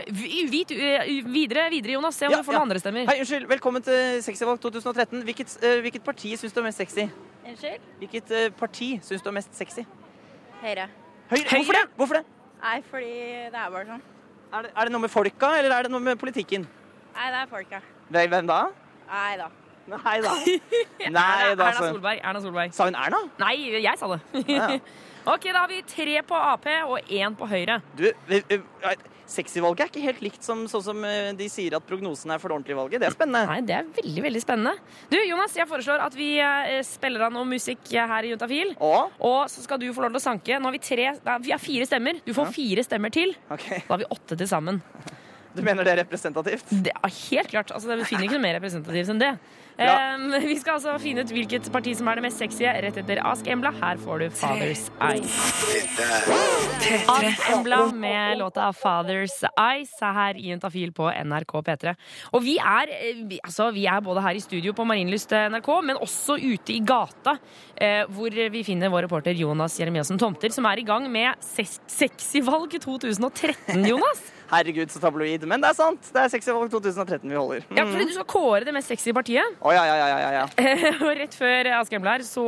B: vit eh, videre, videre, Jonas. Se om
G: Ja,
B: du får
G: ja.
B: noen andre stemmer.
G: Hei, unnskyld. Velkommen til Sexyvalg 2013. Hvilket, uh, hvilket parti syns du er mest sexy?
S: Unnskyld?
G: Hvilket uh, parti syns du er mest sexy?
S: Høyre.
G: Høyre. Hvorfor det? Hvorfor det?
S: Nei, fordi det er bare sånn.
G: Er det, er det noe med folka, eller er det noe med politikken?
S: Nei, det er folka.
G: Vel, hvem da?
S: Nei da.
G: Nei da. Nei da,
B: Erna Solberg. Erna Solberg.
G: Sa hun Erna?
B: Nei, jeg sa det.
G: Ja.
B: ok, da har vi tre på Ap og én på Høyre.
G: Du, Sexyvalget er ikke helt likt som sånn som eh, de sier at prognosen er for det ordentlige valget. Det er spennende.
B: Nei, det er veldig, veldig spennende. Du, Jonas, jeg foreslår at vi eh, spiller av noe musikk eh, her i Juntafil. Og så skal du få lov til å sanke. Nå har vi tre nei, Vi har fire stemmer. Du får fire stemmer til.
G: Okay.
B: Da har vi åtte til sammen.
G: Du mener det er representativt?
B: Det er helt klart. Altså, det finner ikke noe mer representativt enn det. Eh, vi skal altså finne ut hvilket parti som er det mest sexy rett etter Ask Embla. Her får du Father's Eyes. Ask Embla med låta Father's Eyes er her i Juntafil på NRK P3. Og vi er, eh, altså, vi er både her i studio på Marienlyst eh, NRK, men også ute i gata, eh, hvor vi finner vår reporter Jonas Jeremiassen Tomter, som er i gang med Sexy Sexyvalg 2013, Jonas.
G: Herregud, så tabloid. Men det er sant. Det er Sexyvalg 2013 vi holder.
B: Ja, fordi du skal kåre det mest sexy partiet.
G: Å, ja, ja, ja, ja, ja.
B: og rett før Asgeir Embla her, så,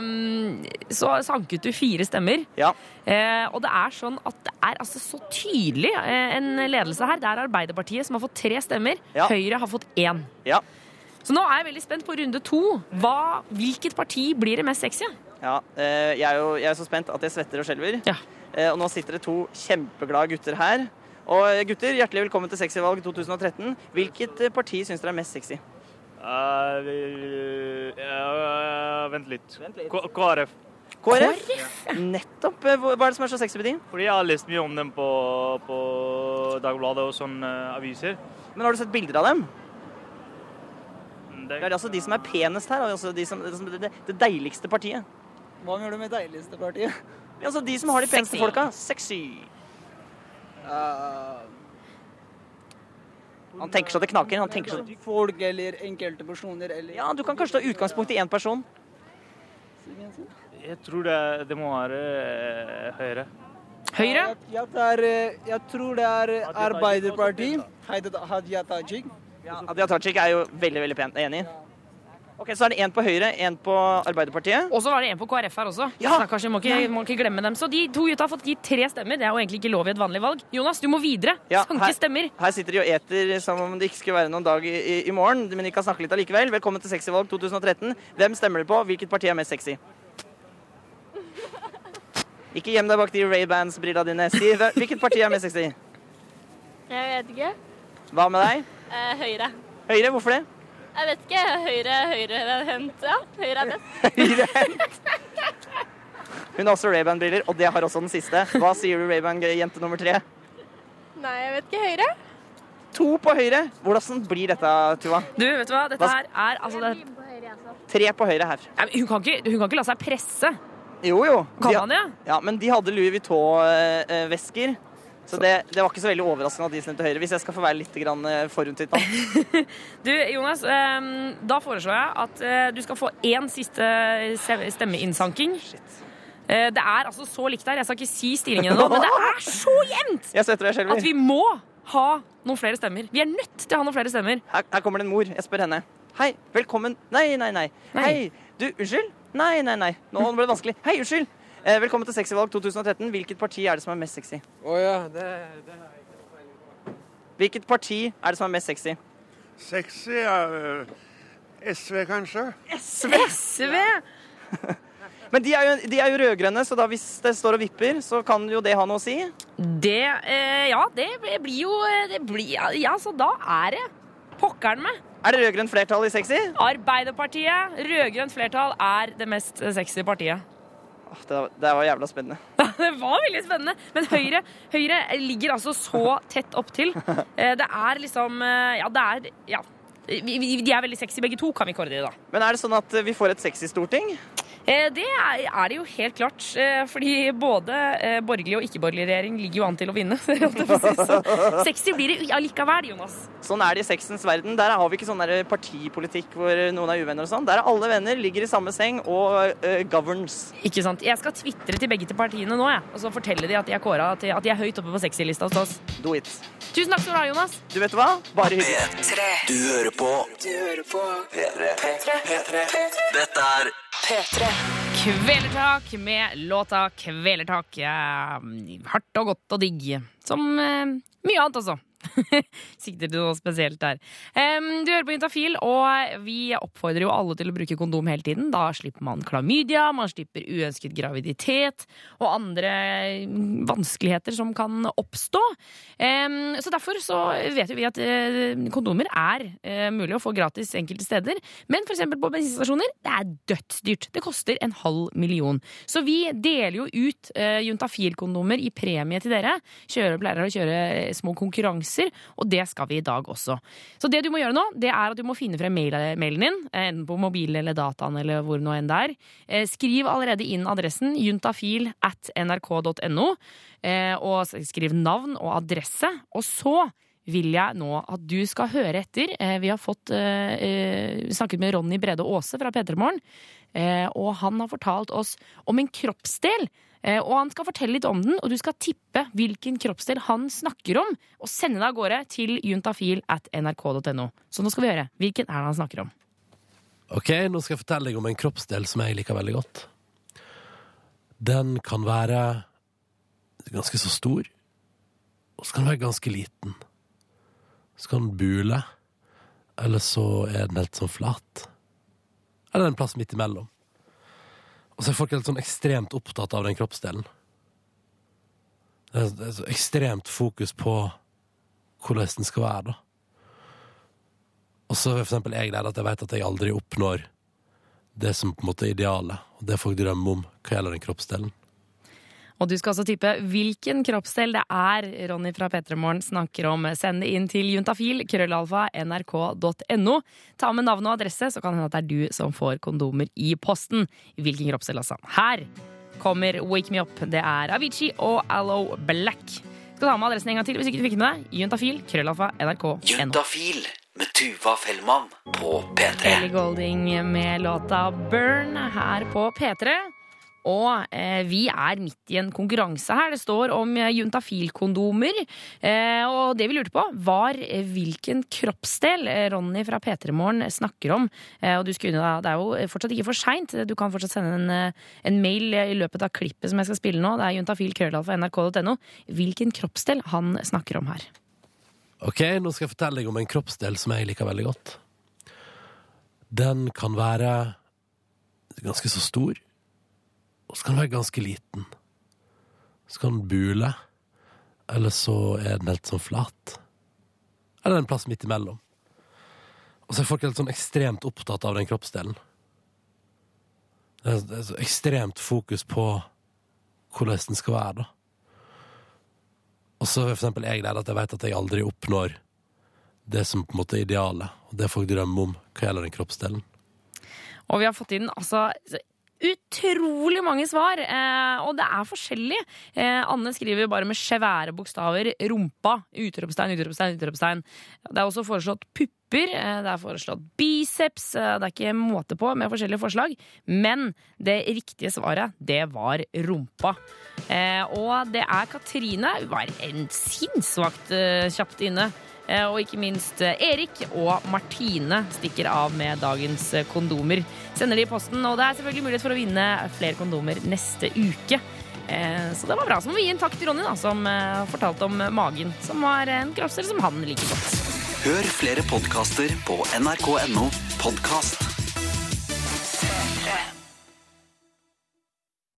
B: um, så sanket du fire stemmer.
G: Ja.
B: Eh, og det er sånn at det er altså så tydelig eh, en ledelse her. Det er Arbeiderpartiet som har fått tre stemmer.
G: Ja.
B: Høyre har fått én.
G: Ja.
B: Så nå er jeg veldig spent på runde to. Hva, hvilket parti blir det mest sexy?
G: Ja, eh, jeg, er jo, jeg er så spent at jeg svetter og skjelver. Ja. Og nå sitter det to kjempeglade gutter her. Og eh, gutter, hjertelig velkommen til Sexyvalg 2013. Hvilket eh, parti syns dere er mest sexy?
R: Eh, ja, vent litt. KrF.
G: KrF? Nettopp. Eh, Hva er det som er så sexy med de?
R: Fordi jeg har lest mye om dem på, på Dagbladet og sånne aviser.
G: Men har du sett bilder av dem?
R: Det
G: Det er altså de som er penest her. Altså de som, det, det, det deiligste partiet.
T: Hva gjør du med deiligste partiet?
G: Altså de som har de peneste
T: Sexy.
G: folka. Sexy. Han tenker så det knaker. Han tenker så
T: Folk eller enkelte personer eller
G: Ja, du kan kanskje ta utgangspunkt i én person.
R: Jeg tror det, det må være eh, Høyre.
B: Høyre?
T: Jeg, tar, eh, jeg tror det er Arbeiderpartiet. Hadia Tajik.
G: Ja, Hadia Tajik er jo veldig veldig pen. Enig. Ok, Så er det én på Høyre, én på Arbeiderpartiet.
B: Og så var det en på KrF her også. Så da kanskje må ikke, må ikke glemme dem. Så de to gutta har fått gitt tre stemmer. Det er jo egentlig ikke lov i et vanlig valg. Jonas, du må videre.
G: Ja,
B: Sanke stemmer.
G: Her sitter de og eter som om det ikke skulle være noen dag i, i, i morgen, men de kan snakke litt allikevel. Velkommen til Sexyvalg 2013. Hvem stemmer du på? Hvilket parti er mest sexy? Ikke gjem deg bak de Ray-Bans-brilla dine. Si hvilket parti er mest sexy?
U: Jeg vet ikke.
G: Hva med deg?
U: Eh, høyre.
G: Høyre, hvorfor det?
U: Jeg vet ikke. Høyre, høyrehendt. Ja, høyre er best.
G: Hun har også Ray-Ban-briller, og det har også den siste. Hva sier du, Ray-Ban-jente nummer tre?
U: Nei, jeg vet ikke. Høyre?
G: To på høyre. Hvordan blir dette, Tuva?
B: Du, vet du hva? Dette
G: Hva-
B: her er altså det...
G: Tre på høyre her.
B: Ja, men hun, kan ikke, hun kan ikke la seg presse.
G: Jo, jo.
B: Kan
G: De-
B: man ja?
G: Ja, men de hadde Louis Vuitton-vesker. Så det, det var ikke så veldig overraskende at de stemte høyre, hvis jeg skal få være litt eh, nå.
B: Du, Jonas, ehm, da foreslår jeg at eh, du skal få én siste se- stemmeinnsanking. Eh, det er altså så likt her. Jeg skal ikke si stillingen nå, men det er så jevnt at vi må ha noen flere stemmer. Vi er nødt til å ha noen flere stemmer.
G: Her, her kommer det en mor. Jeg spør henne. Hei, velkommen Nei, nei, nei. Hei, du, unnskyld? Nei, nei, nei. Nå ble det vanskelig. Hei, unnskyld. Eh, velkommen til Sexyvalg 2013. Hvilket parti er det som er mest sexy?
T: Å ja, det, det
G: Hvilket parti er det som er mest sexy?
V: Sexy er øh, SV, kanskje?
G: SV?
B: SV?
G: Men de er jo, de er jo rød-grønne, så da hvis det står og vipper, så kan jo det ha noe å si.
B: Det eh, Ja, det blir jo det blir, Ja, så da er det pokkeren meg.
G: Er det rød-grønt flertall i sexy?
B: Arbeiderpartiet, rød-grønt flertall, er det mest sexy partiet.
G: Det, var- det var jævla spennende.
B: Det var veldig spennende. Men Høyre, Høyre ligger altså så tett opptil. Eh, Det er liksom eh, Ja, det er Ja. Vi- vi- De er veldig sexy begge to, kan vi kåre det, da.
G: Men er det sånn at vi får et sexy storting?
B: Eh, Det er det jo helt klart. eh, Fordi både eh, borgerlig og ikke-borgerlig regjering ligger jo an til å vinne. på. Så Sexy blir det allikevel, Jonas.
G: Sånn er det i sexens verden. Der har vi ikke sånn partipolitikk hvor noen er uvenner og sånn. Der er alle venner, ligger i samme seng og uh, governs.
B: Ikke sant? Jeg skal tvitre til begge til partiene nå, jeg. Og så fortelle de at de er kåra til at de er høyt oppe på sexy-lista hos oss.
G: Do it.
B: Tusen takk skal du ha, Jonas.
G: Du vet hva? Bare hyggelig.
A: Du hører på P3. P3. P3. Dette er
B: Kvelertak med låta Kvelertak. Hardt og godt og digg. Som eh, mye annet, altså. Sikter du noe spesielt der. Um, du hører på Juntafil, og vi oppfordrer jo alle til å bruke kondom hele tiden. Da slipper man klamydia, man slipper uønsket graviditet og andre mm, vanskeligheter som kan oppstå. Um, så derfor så vet jo vi at uh, kondomer er uh, mulig å få gratis enkelte steder. Men eksempel på bensinstasjoner, det er dødsdyrt. Det koster en halv million. Så vi deler jo ut uh, juntafil-kondomer i premie til dere. Kjører pleier å kjøre små konkurranser, og det skal vi i dag også. Så det du må gjøre nå, det er at du må finne frem mail, mailen din, eh, enten på mobilen eller dataen eller hvor nå enn det er. Eh, Skriv allerede inn adressen juntafil at nrk.no, eh, og skriv navn og adresse. Og så vil jeg nå at du skal høre etter. Vi har fått eh, snakket med Ronny Brede Aase fra P3 Morgen, eh, og han har fortalt oss om en kroppsdel. Eh, Og han skal fortelle litt om den, og du skal tippe hvilken kroppsdel han snakker om, og sende det av gårde til juntafil at nrk.no. Så nå skal vi høre. Hvilken er det han snakker om?
V: Ok, nå skal jeg fortelle deg om en kroppsdel som jeg liker veldig godt. Den kan være ganske så stor, og så kan den være ganske liten. Så kan den bule, eller så er den helt sånn flat. Eller en plass midt imellom. Og så er folk helt sånn ekstremt opptatt av den kroppsdelen. Det er, det er så ekstremt fokus på hvordan den skal være, da. Og så er for eksempel jeg der at jeg vet at jeg aldri oppnår det som på en måte er idealet, og det folk drømmer om hva gjelder den kroppsdelen.
B: Og du skal også tippe hvilken kroppsdel det er Ronny fra P3morgen snakker om. Send det inn til juntafil, krøllalfa, nrk.no. Ta med navn og adresse, så kan det hende at det er du som får kondomer i posten. Hvilken kroppsdel, altså. Her kommer Wake Me Up. Det er Avicii og Allo Black. Skal ta med adressen en gang til hvis ikke du fikk det med deg. Juntafil, krøllalfa, nrk.no.
A: Juntafil med Tuva Fellmann på P3.
B: Ellie Golding med låta Burn her på P3. Og eh, vi er midt i en konkurranse her. Det står om juntafilkondomer. juntafil-kondomer. Eh, og det vi lurte på, var eh, hvilken kroppsdel eh, Ronny fra P3 Morgen snakker om. Eh, og da- det er jo fortsatt ikke for seint. Du kan fortsatt sende en, eh, en mail i løpet av klippet som jeg skal spille nå. Det er juntafil.krøllalfa.nrk.no. Hvilken kroppsdel han snakker om her.
V: Ok, nå skal jeg fortelle deg om en kroppsdel som jeg liker veldig godt. Den kan være ganske så stor, og så kan den være ganske liten. Så kan den bule, eller så er den helt sånn flat. Eller en plass midt imellom. Og så er folk helt sånn ekstremt opptatt av den kroppsdelen. Det er, det er så ekstremt fokus på hvordan den skal være, da. Og så er for eksempel jeg der at jeg vet at jeg aldri oppnår det som på en måte er idealet, og det folk drømmer om hva gjelder den kroppsdelen.
B: Og vi har fått inn altså utrolig mange svar, eh, og det er forskjellig. Eh, Anne skriver bare med svære bokstaver 'rumpa'. Utropstegn, utropstegn, utropstegn. Det er også foreslått pupper. eh, Det er foreslått biceps. eh, Det er ikke måte på med forskjellige forslag. Men det riktige svaret, det var rumpa. Eh, Og det er Katrine. Hun var en sinnssvakt eh, kjapt inne. Eh, Og ikke minst eh, Erik og Martine stikker av med dagens eh, kondomer. Sender de i posten, og det er selvfølgelig mulighet for å vinne flere kondomer neste uke. Så det var bra. Så må vi gi en takk til Ronny, da, som fortalte om magen. Som var en kroppsdel som han liker godt.
A: Hør flere podkaster på nrk.no podkast.